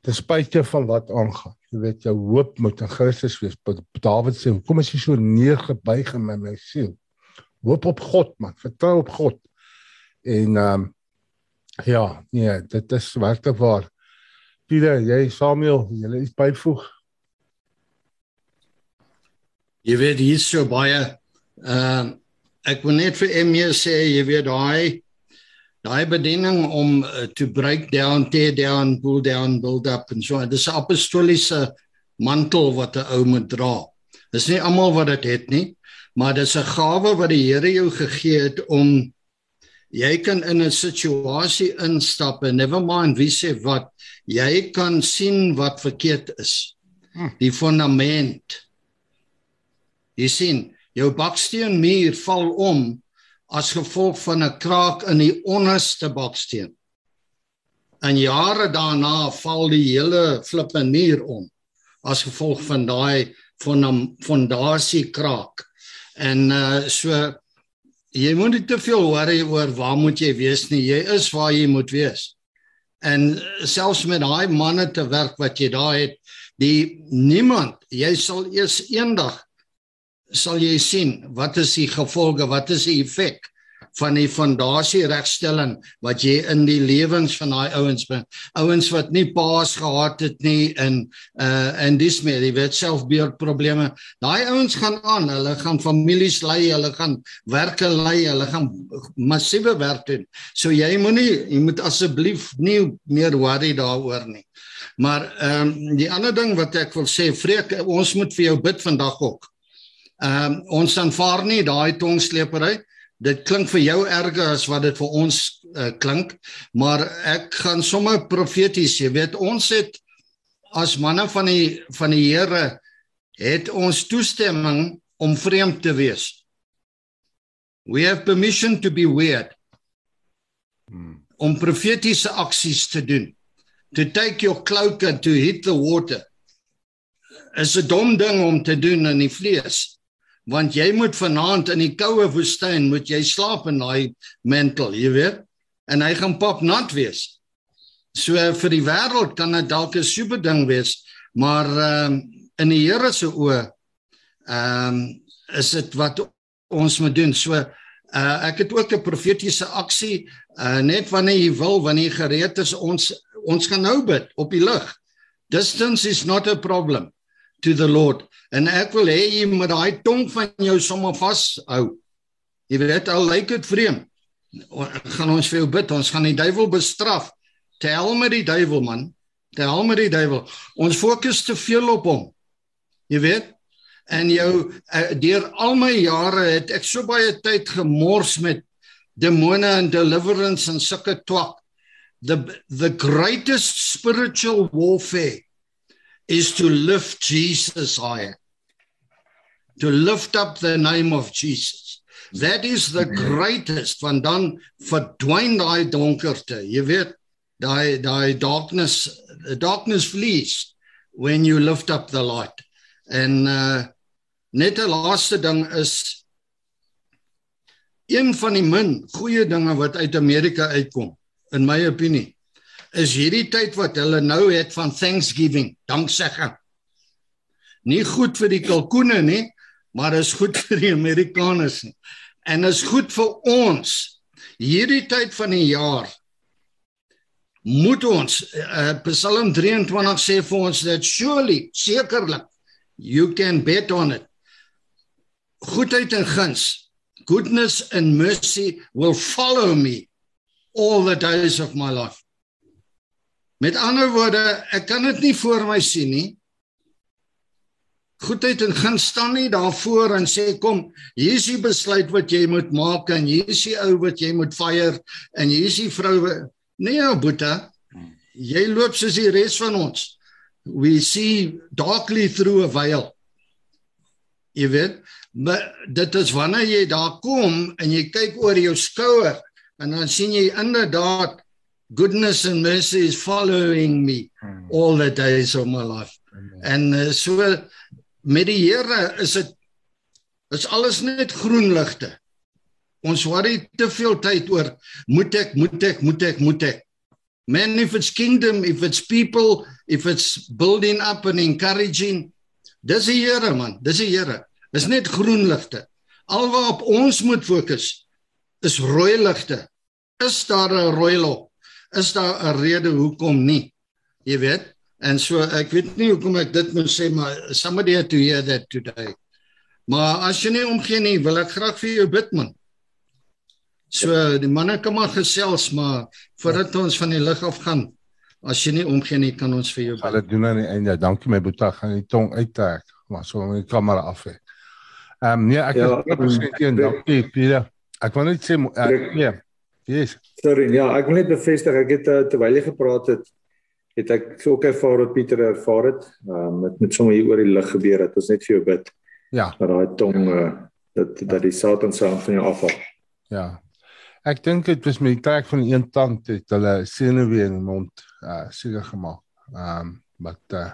Speaker 3: ten spyte van wat aangaan Jy weet jou hoop moet in Christus wees. Dawid sê, "Kom as jy so neergebuig in my, siel. Hoop op God, man. Vertrou op God." En ehm um, ja, nee, dit is werklik waar. Pieter, jy Samuel, jy is byvoeg.
Speaker 5: Jy weet hier so baie ehm uh, ek wil net vir Emmy sê jy weet daai daai bediening om uh, to break down, tear down, pull down, build up en so. Dis 'n apostoliese mantel wat 'n ou moet dra. Dis nie almal wat dit het nie, maar dis 'n gawe wat die Here jou gegee het om jy kan in 'n situasie instap en never mind wie sê wat, jy kan sien wat verkeerd is. Hm. Die fundament. Jy sien, jou baksteenmuur val om as gevolg van 'n kraak in die onderste baksteen. En jare daarna val die hele flippe muur om as gevolg van daai fondasie kraak. En uh so jy moet nie te veel worry oor waar moet jy wees nie. Jy is waar jy moet wees. En selfs met daai manne te werk wat jy daar het, die niemand, jy sal eers eendag sal jy sien wat is die gevolge, wat is die effek van die fondasie regstelling wat jy in die lewens van daai ouens bring. Ouens wat nie paas gehad het nie in uh en dis meer, jy weet selfbeeldprobleme. Daai ouens gaan aan, hulle gaan families lei, hulle gaan werke lei, hulle gaan massiewe werk doen. So jy moenie jy moet asseblief nie meer worry daaroor nie. Maar ehm um, die ander ding wat ek wil sê, Freek, ons moet vir jou bid vandag ook. Ehm um, ons aanvaar nie daai tongslepery. Dit klink vir jou erger as wat dit vir ons uh, klink, maar ek gaan sommer profeties, jy weet, ons het as manne van die van die Here het ons toestemming om vreemd te wees. We have permission to be weird. Hmm. Om profetiese aksies te doen. To take your cloak and to hit the water. Is 'n dom ding om te doen in die vlees want jy moet vanaand in die koue woestyn moet jy slaap in daai mantel, jy weet? En hy gaan pap nat wees. So vir die wêreld kan dit dalk 'n super ding wees, maar ehm um, in die Here se oë ehm um, is dit wat ons moet doen. So uh, ek het ook 'n profetiese aksie uh, net wanneer jy wil, wanneer jy gereed is, ons ons gaan nou bid op die lig. Distance is not a problem to the Lord. En ek wil hê jy moet daai tong van jou sommer vashou. Jy weet al lyk dit vreemd. Gaan ons vir jou bid, ons gaan die duiwel bestraf. Tel met die duiwel man. Tel met die duiwel. Ons fokus te veel op hom. Jy weet? En jou uh, deur al my jare het ek so baie tyd gemors met demone en deliverance en sulke twak. The the greatest spiritual warfare is to lift Jesus higher. To lift up the name of Jesus. That is the greatest want dan verdwyn daai donkerte. Jy weet, daai daai darkness the darkness flees when you lift up the light. En uh net 'n laaste ding is een van die min goeie dinge wat uit Amerika uitkom in my opinie is hierdie tyd wat hulle nou het van Thanksgiving, danksegging. Nie goed vir die kalkoene nie, maar is goed *laughs* vir die Amerikaners nie. En is goed vir ons. Hierdie tyd van die jaar moet ons uh, Psalm 23 sê vir ons dat surely sekerlik you can bet on it. Goedheid en guns, goodness and mercy will follow me all the days of my life. Met ander woorde, ek kan dit nie voor my sien nie. Goedheid en guns staan nie daarvoor en sê kom, hier is die besluit wat jy moet maak en hier is die ou wat jy moet fire en hier is die vrou. Nee, Boeta. Jy loop soos die res van ons. We see darkly through a veil. Jy weet, maar dit is wanneer jy daar kom en jy kyk oor jou skouer en dan sien jy inderdaad goodness and mercy is following me hmm. all the days of my life. Amen. En uh, so met die Here is dit is alles net groen ligte. Ons worry te veel tyd oor moet ek moet ek moet ek moet ek. Man if it's kingdom, if it's people, if it's building up and encouraging, dis die Here man, dis die Here. Dis net groen ligte. Alwaarop ons moet fokus is rooi ligte. Is daar 'n rooi lig? Is daar 'n rede hoekom nie? Jy weet, En so ek weet nie hoekom ek dit moet sê maar somebody had to hear that today. Maar as jy nie omgee nie, wil ek graag vir jou bid man. So die manne kan maar gesels maar voordat ons van die lig af gaan, as jy nie omgee nie, kan ons vir jou
Speaker 3: bid. Hulle doen aan die einde. Dankie my boetie, gaan die tong uittrek, maar so met die kamera af hê. Ehm um, nee, ek ja, is presies teen dankie Pieter. Ek wil net sê ek nee. Yes.
Speaker 2: Sorry, ja, ek wil net bevestig ek het uh, terwyl jy gepraat het het ek ook ervaar wat Pieter ervaar het. Ehm um, met met sommer hier oor die lig gebeur het. Ons net vir jou bid.
Speaker 3: Ja.
Speaker 2: Dat daai tong uh, dat dat die Satan se hand van jou afhaal.
Speaker 3: Ja. Ek dink dit was met die trek van een tand het hulle senuwee in die mond uh seker gemaak. Ehm um, wat uh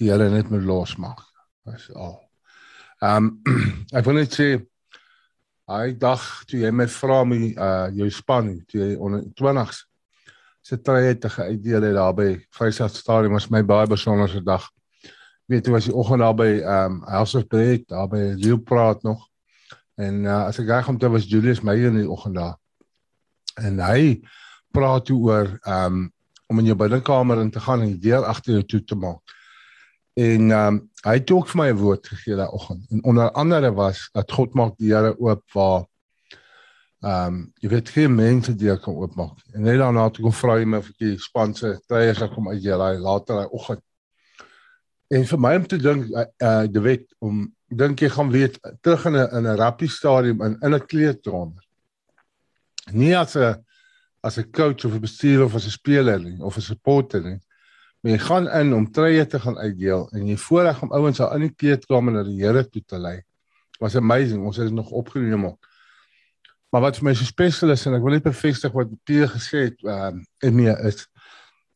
Speaker 3: die Here net moet losmaak. Dis al. Ehm um, *clears throat* ek wil net sê hy dag toe jy my vra my uh jou span toe jy onder 20s se treë te uitdeel het daar by Vryheid Stadium was my baie besonderse dag. Weet jy was die oggend daar by um, of Bread daar by Leo praat nog. En uh, as ek reg te was Julius Meyer in die oggend daar. En hy praat toe oor um, om in jou binnekamer in te gaan en die deur agter jou toe te maak. En ehm um, hy het ook vir my 'n woord gegee daai oggend. En onder andere was dat God maak die Here oop waar Ehm um, jy weet geen mense die kan oopmaak. En net daarna toe kom vra jy my of ek die spanse tye sal kom uit jy later daai oggend. En vir my om te dink uh, uh die wet om dink jy gaan weet terug in 'n in 'n rappie stadium in in 'n kleedkamer. Nie as 'n as 'n coach of 'n bestuurder of as 'n speler nie of 'n supporter nie. Maar jy gaan in om treye te gaan uitdeel en jy voorreg om ouens al in die kleedkamer na die Here toe te lei. Was amazing. Ons het dit nog opgeneem ook. Maar wat vir my so spesiaal is en ek wil net bevestig wat Pierre gesê het, ehm uh, en nee is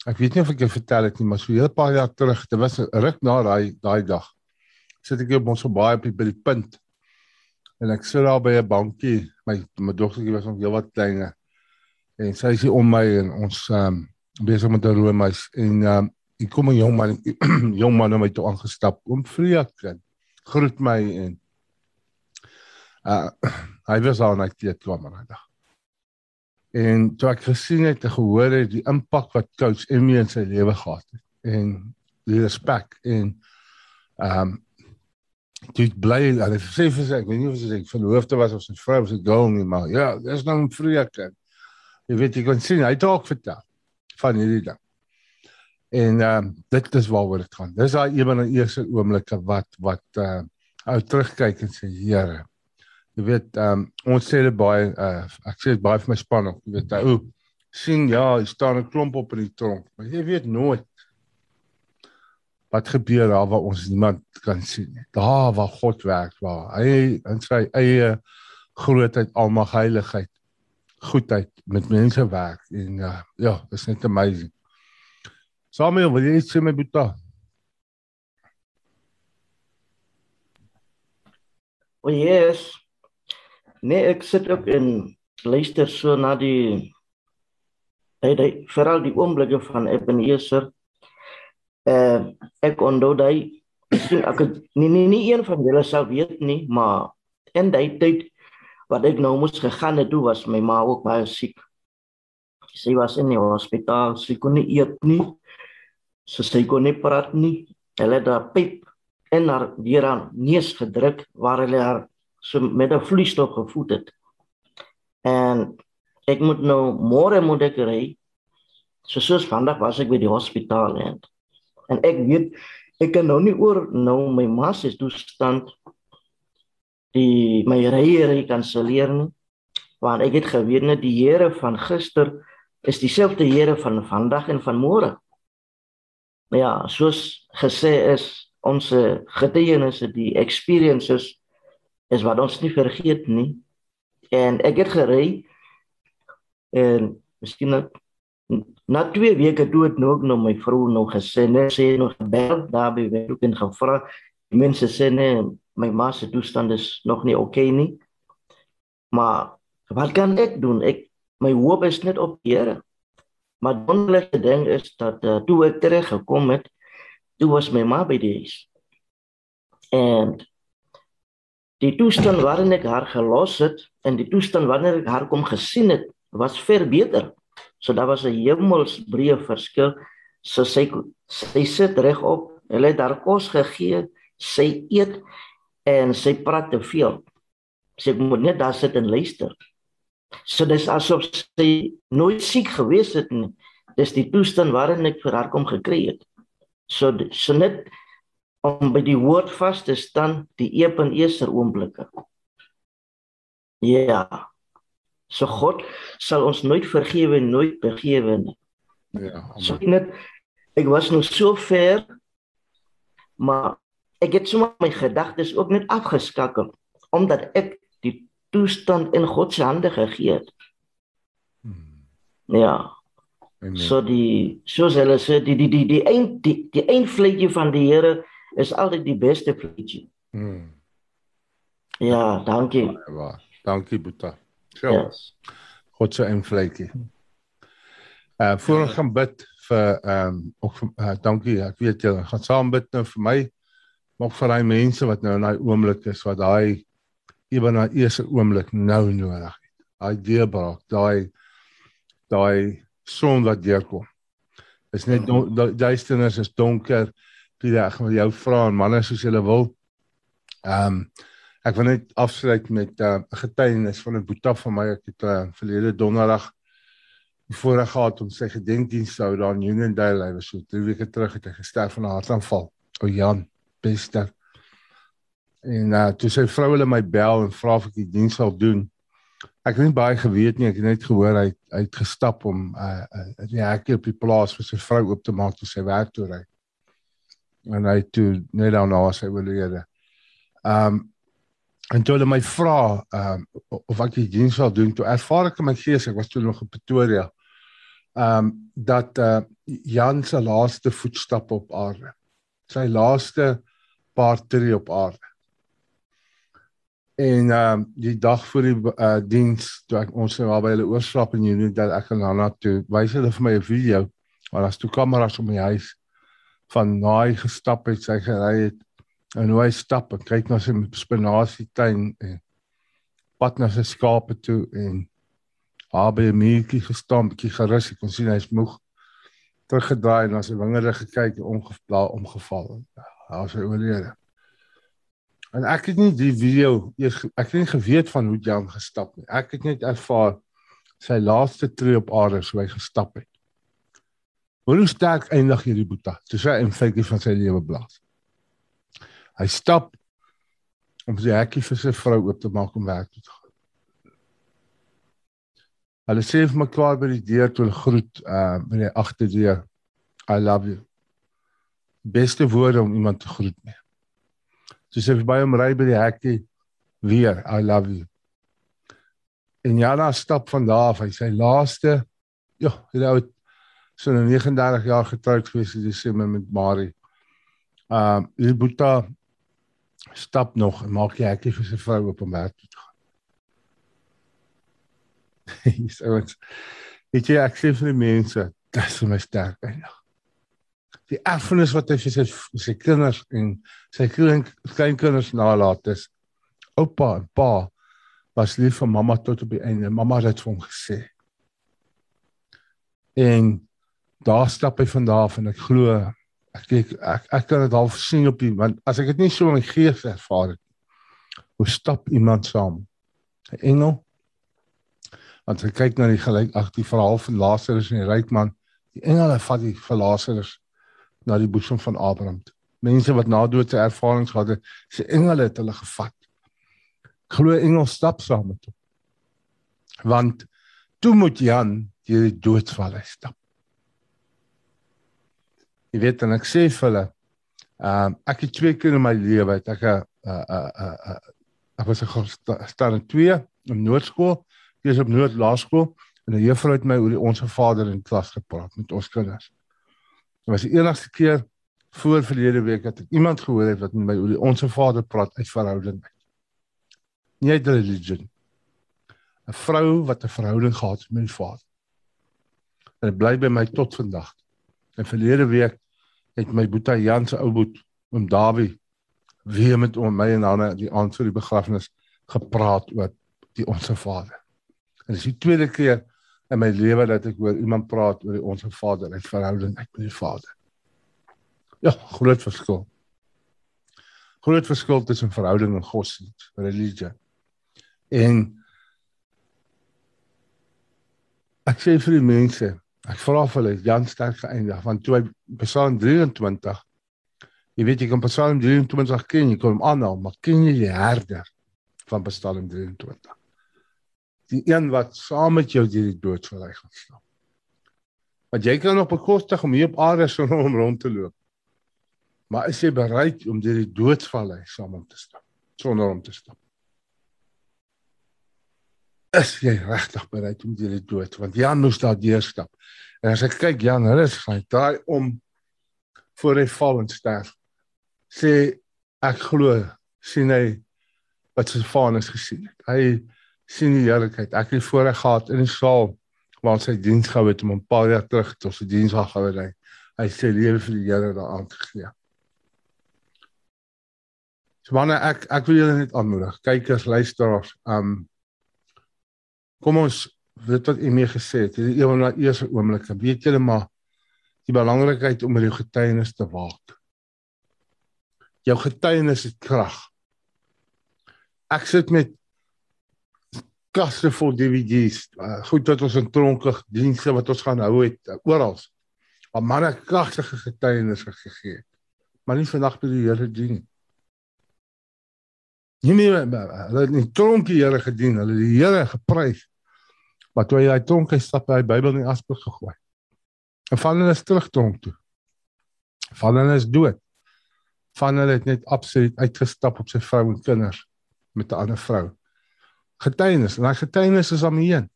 Speaker 3: ek weet nie of ek jou vertel het nie, maar so 'n paar jaar terug, dit was ruk na daai daai dag. Sit ek op ons so baie op die, by die punt. En ek sit daar by 'n bankie, my my dogtertjie was nog heelwat kleiner. En sy is hier om my en ons ehm um, besig met 'n roomhuis en ehm um, ek kom 'n jong man *clears throat* jong man na my toe aangestap om vreek groet my en uh *clears throat* hy was al net kwam aan dag. En toe ek gesien het en gehoor het die impak wat coach Emmy in sy lewe gehad het en die respek en ehm um, dit bly en hy sê vir sy ek weet nie of sy verloofde was of sy vrou of sy girl nie maar ja, dis nou 'n vreek. Jy weet jy kan sien hy het ook vertel van hierdie ding. En ehm um, dit is waaroor dit gaan. Dis daai van die eerste oomblikke wat wat uh ou terugkyk en sê Here jy weet um, ons sê dit baie uh, ek sê dit baie vir my span ook jy weet ou sien ja hy staan 'n klomp op in die tronk. Maar jy weet nooit wat gebeur daar waar ons niemand kan sien daar waar God werk waar hy in sy eie grootheid almag heiligheid goedheid met mense werk. En uh, ja dis net amazing Samuel wil jy sê my boetie
Speaker 6: Oh yes, Nee, ek sit ook en luister so na die hy hy veral die oomblikke van Ebenezer. Eh uh, ek onthou daai sien ek nie nie nie een van julle sou weet nie, maar in daai tyd wat ek nou moes gegaan het, was my ma ook baie siek. Sy was in die hospitaal, sy kon nie eet nie. So sy kon nie praat nie. Hulle het daar pip en haar weer aan neus gedruk waar hulle haar so met 'n vloeistof gevoed het. En ek moet nou môre moet ek ry. So soos vandag was ek by die hospitaal en en ek weet ek kan nou nie oor nou my ma se toestand die my rye kanselleer nie. Want ek het geweet net die Here van gister is dieselfde Here van vandag en van môre. Ja, soos gesê is ons getuienisse die experiences is wat ons nie vergeet nie. En ek het gery en miskien na, na twee weke toe het nog nou my vrou nog gesê net sê nog gebel daar by werk en gevra die mense sê nee my ma se toestand is nog nie oké okay nie. Maar wat kan ek doen? Ek my hoop is net op die Here. Maar wonderlike ding is dat uh, toe ek terug gekom het, toe was my ma by die huis. En die toestand waarin ek haar gelos het en die toestand wanneer ek haar kom gesien het, was ver beter. So daar was 'n hemelsbreë verskil. So sy sy sit regop, hulle het haar kos gegee, sy eet en sy praat te veel. Sy moet net daar sit en luister. So dis asof sy nooit siek gewees het nie. Dis die toestand waarin ek vir haar kom gekry het. So so net om by die woord vas te staan, die eep en eerste oomblikke. Ja. So God sal ons nooit vergewe, nooit begewe nie. Ja. So net ek was nog so ver maar ek het sommer my gedagtes ook net afgeskakel omdat ek toestand in God se hande gegee het. Hmm. Ja. Amen. So die soos hulle sê die die die die een die die een vleetjie van die Here is altyd die beste vleetjie. Hmm. Ja, dankie.
Speaker 3: Ja, dankie Boeta. So. Yes. God se een vleetjie. Uh voor ons gaan bid vir ehm um, ook uh, dankie. Ek weet jy gaan saam bid nou vir my maar vir daai mense wat nou in daai oomblik is wat daai ewe na eerste oomblik nou nodig het. Daai deurbraak, daai daai son wat deurkom. Is net duisternis is donker. Pieter, ek wil jou vra en manne soos julle wil. Ehm um, ek wil net afsluit met uh, 'n uh, getuienis van 'n boeta van my ek het uh, verlede donderdag voorreg gehad om sy gedenkdiens te hou daar in Uniondale. Hy was so 3 weke terug het hy gesterf van 'n hartaanval. O Jan, beste En uh toe sy vrou hulle my bel en vra of ek die diens sal doen. Ek het nie baie geweet nie, ek het net gehoor hy hy het gestap om uh, uh die hekke op die plaas vir sy vrou oop te maak toe sy werk toe ry. En hy toe net daarna sy oorlede. Um en toe hulle my vra um of ek die diens sal doen, toe ervaar ek in my gees, ek was toe nog in Pretoria. Um dat uh Jan se laaste voetstap op aarde. Sy laaste paar tree op aarde. En ehm uh, die dag voor die uh, diens toe ek ons nou by hulle oorslaap in Junie dat ek gaan na toe wys hulle vir my 'n video waar daar's toe kameras om my huis van naai gestap het sy gery het en hoe hy stap en kyk na sy spinasietuin en pad na sy skape toe en albei meetjie gestaan bietjie gerus ek kon sien hy's moeg teruggedraai en na sy wingerde gekyk en omgeval. Ja, hy was oorlede. En ek het nie die video eers ek het nie geweet van hoe Jan gestap nie. Ek het net ervaar sy laaste tree op aarde so hy gestap het. Hoe sterk eindig hierdie boeta? Dis hy in feite van sy lewe blaas. Hy stap om sy hekkie vir sy vrou oop te maak om werk toe te gaan. Hulle sê vir mekaar by die deur toe groet uh by die agterdeur. I love you. Beste woorde om iemand te groet mee. So sy verby hom ry by die hekkie weer I love you. En Jana stap van daar af, hy sê laaste ja, hy het so 'n 39 jaar getroud gewees in Desember met Marie. Um uh, Boeta stap nog en maak die hekkie vir sy vrou op om werk toe te gaan. *laughs* Dis ouens. Weet jy ek sê vir die mense, dit is my sterk eintlik die erfenis wat hy vir sy sy kinders en sy klein kleinkinders nalat is. Oupa en pa was lief vir mamma tot op die einde. Mamma het vir hom gesê. En daar stap hy van daar af en ek glo ek ek ek, ek kan dit half sien op die want as ek dit nie so in my gees ervaar het hoe stap iemand saam 'n engel want hy kyk na die gelyk ag die verhaal van Lazarus en die ryk man die engele vat die vir Lazarus na die boesem van Abraham. Mense wat na doodse ervarings gehad het, se engele het hulle gevat. Glo engel stap saam met hom. Want toe moet Jan deur die doodsval stap. Jy weet dan ek sê vir hulle, ehm uh, ek het twee keer in my lewe het ek 'n uh uh ek was gestaan in twee in Noordskool, eers op Noord Laerskool en 'n juffrou het my oor die onsse Vader in klas gepraat met ons kinders. Dit was die enigste keer voor verlede week dat ek iemand gehoor het wat met my oor die onsse Vader praat uit verhouding. Nie uit religion. 'n Vrou wat 'n verhouding gehad het met die Vader. En dit bly by my tot vandag. En verlede week het my boetie Jan se ou boet om Dawie weer met om my en Hanne die aand vir die begrafnis gepraat oor die onsse Vader. En dis die tweede keer in my lewe dat ek oor iemand praat oor die onsse Vader, 'n verhouding met die Vader. Ja, groot verskil. Groot verskil tussen verhouding en godsdienst, religie. En ek sê vir die mense, ek vra vir hulle Jan sterk geëindig want toe hy Psalm 23 Jy weet jy kan Psalm 23 ken, jy kan hom aanhaal, maar ken jy die herder van Psalm 23? Die een wat saam met jou deur die doodsvallei gaan stap. Want jy kan nog bekostig om hier op aarde so om rond te loop. Maar is jy bereid om deur die doodsvallei saam om te stap, sonder om te stap? Is jy regtig bereid om deur die dood? Want Jan moes daar deur stap. En as ek kyk Jan, hulle is hy draai om voor hy val en sterf sê ek glo sien hy wat sy vader gesien het. Hy sien die heerlikheid. Ek het voorreg gehad in die saal waar sy diens gehou het om 'n paar jaar terug tot sy diens gehou het. Hy, sê lewe vir die Here daar aan te gee. So wanneer ek ek wil julle net aanmoedig. Kykers, luisteraars, um kom ons weet wat u mee gesê het. Hierdie een van die eerste oomblikke. Weet julle maar die belangrikheid om jou getuienis te waak jou getuienis het krag. Ek sit met kaste vol DVD's, uh, goed wat ons in tronke dienste wat ons gaan hou het uh, oral. Maar manne kragtige getuienis gegee. Maar nie vandag by die Here dien. Nie nie hulle het nie tronke Here gedien, hulle die Here geprys. Maar toe hy tronke stap by die Bybel in die asblik gegooi. En van hulle is terug tronk toe. Van hulle is dood van hulle het net absoluut uitgestap op sy vrou en kinders met 'n ander vrou. Getuienis, en daai getuienis is aan heen.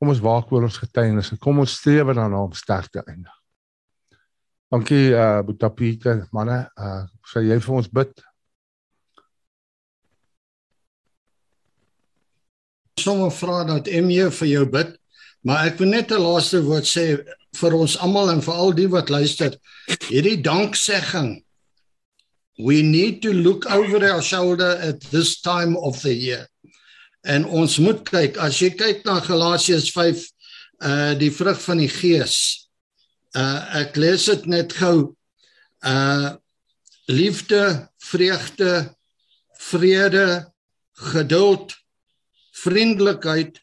Speaker 3: Kom ons waak oor ons getuienis en kom ons streef daarna om sterk te eindig. Dankie uh eh, Boetapieter, manne, uh sê jy vir ons bid.
Speaker 5: Sommige vra dat MJ vir jou bid, maar ek wil net 'n laaste woord sê vir ons almal en vir al die wat luister hierdie danksegging we need to look over our shoulder at this time of the year en ons moet kyk as jy kyk na Galasiërs 5 uh die vrug van die gees uh ek lees dit net gou uh liefde vreugde vrede geduld vriendelikheid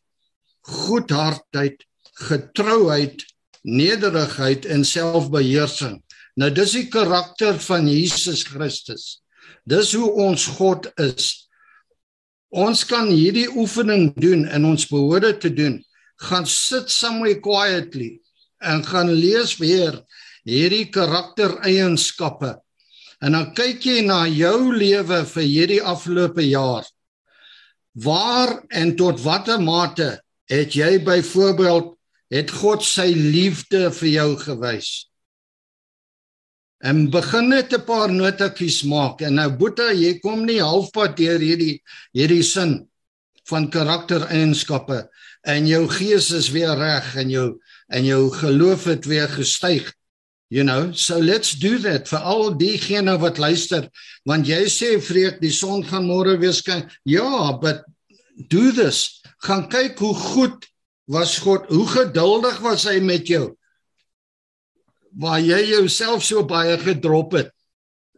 Speaker 5: goedhartheid getrouheid nederigheid en selfbeheersing. Nou dis die karakter van Jesus Christus. Dis hoe ons God is. Ons kan hierdie oefening doen en ons behoort dit te doen. Gaan sit somewhere quietly en gaan lees weer hierdie karaktereienskappe. En dan kyk jy na jou lewe vir hierdie afgelope jaar. Waar en tot watter mate het jy byvoorbeeld het God sy liefde vir jou gewys. En begin net 'n paar notetjies maak en nou Boeta, jy kom nie halfpad deur hierdie hierdie sin van karaktereienskappe en jou gees is weer reg en jou en jou geloof het weer gestyg. You know, so let's do that vir al diegene wat luister, want jy sê vreek die son gaan môre weer skyn. Ja, but do this. Gaan kyk hoe goed was God, hoe geduldig was hy met jou? Waar jy jouself so baie gedrop het.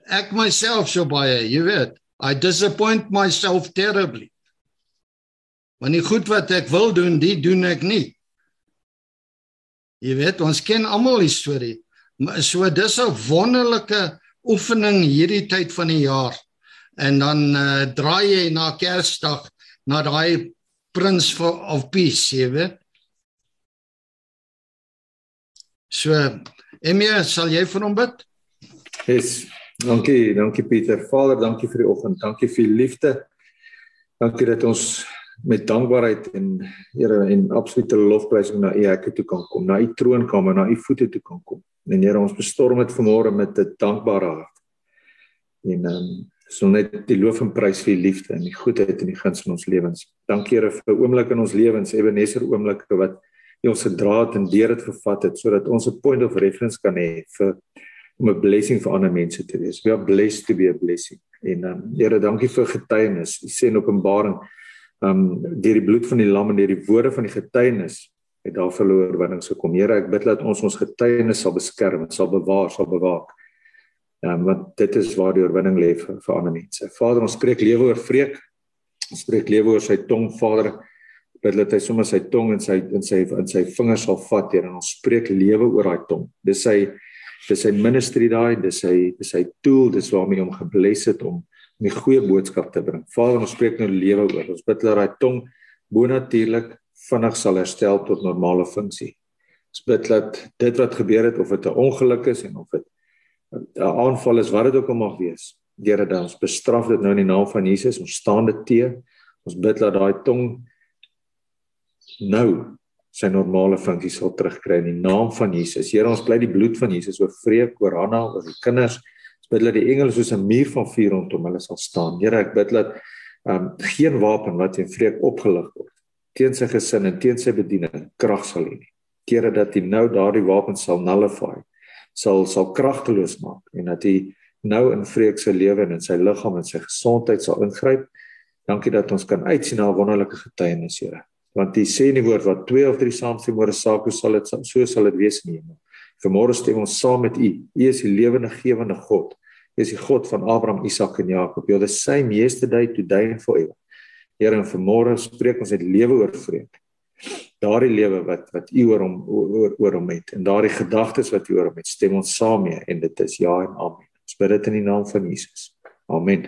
Speaker 5: Ek myself so baie, jy weet. I disappoint myself terribly. Want die goed wat ek wil doen, die doen ek nie. Jy weet, ons ken almal die storie. So dis 'n wonderlike oefening hierdie tyd van die jaar. En dan uh, draai jy na Kersdag na daai Prince of Peace, jy weet. So, Emie, sal jy vir hom bid?
Speaker 2: Yes. Dankie, dankie Pieter. Vader, dankie vir die oggend. Dankie vir u liefde. Dankie dat ons met dankbaarheid en Here en absolute lofprysing na u hekke toe kan kom, na u troonkamer, na u voete toe kan kom. En Here, ons bestorm dit vanmôre met 'n dankbare hart. En ehm um, so net die loof en prys vir u liefde en die goedheid en die guns in ons lewens. Dankie Here vir oomblik in ons lewens, Ebenezer oomblikke wat ons gedra het en deur dit gevat het sodat ons 'n point of reference kan hê vir om 'n blessing vir ander mense te wees. We are blessed to be a blessing. En um, Here, dankie vir getuienis. U sê in Openbaring, ehm um, deur die bloed van die lam en deur die woorde van die getuienis het daar verloor oorwinning gekom. Here, ek bid dat ons ons getuienis sal beskerm, sal bewaar, sal bewaak. Ja, want dit is waar die oorwinning lê vir, vir ander mense. Vader, ons spreek lewe oor vreek. Ons spreek lewe oor sy tong, Vader. Dat hy sommer sy tong en sy in sy in sy vingers sal vat, Here, en ons spreek lewe oor daai tong. Dis sy dis sy ministry daai, dis sy dis sy tool, dis waarmee hom gebless het om 'n goeie boodskap te bring. Vader, ons spreek nou lewe oor. Ons bid dat daai tong bonatuurlik vinnig sal herstel tot normale funksie. Ons bid dat dit wat gebeur het of dit 'n ongeluk is en of dit 'n aanval is wat dit ook al mag wees. Here, dan ons bestraf dit nou in die naam van Jesus. Ons staan dit te. Ons bid dat daai tong nou sy normale funksie sal terugkry in die naam van Jesus. Here, ons bly die bloed van Jesus oor vreek, oor Hanna, oor die kinders. Ons bid dat die engele soos 'n muur van vuur rondom hulle sal staan. Here, ek bid dat ehm um, geen wapen wat teen vreek opgelig word teen sy gesin en teen sy bediening krag sal hê nie. Here dat hy nou daardie wapen sal nullify sal sal kragteloos maak en dat hy nou in vreek se lewe en in sy liggaam en sy gesondheid sal ingryp. Dankie dat ons kan uitsien na 'n wonderlike getuienis, Here. Want U sê in die woord wat 2 of 3 saam sê môre saak, hoe sal dit so sal dit wees in die hemel. Vanmôre stem ons saam met U. U is die lewende gewende God. U is die God van Abraham, Isak en Jakob. You're the same yesterday, today and forever. Here, en vanmôre spreek ons uit lewe oor vreek daardie lewe wat wat u oor hom oor oor hom het en daardie gedagtes wat u oor hom het stem ons saam mee en dit is ja en amen. Ons bid dit in die naam van Jesus. Amen.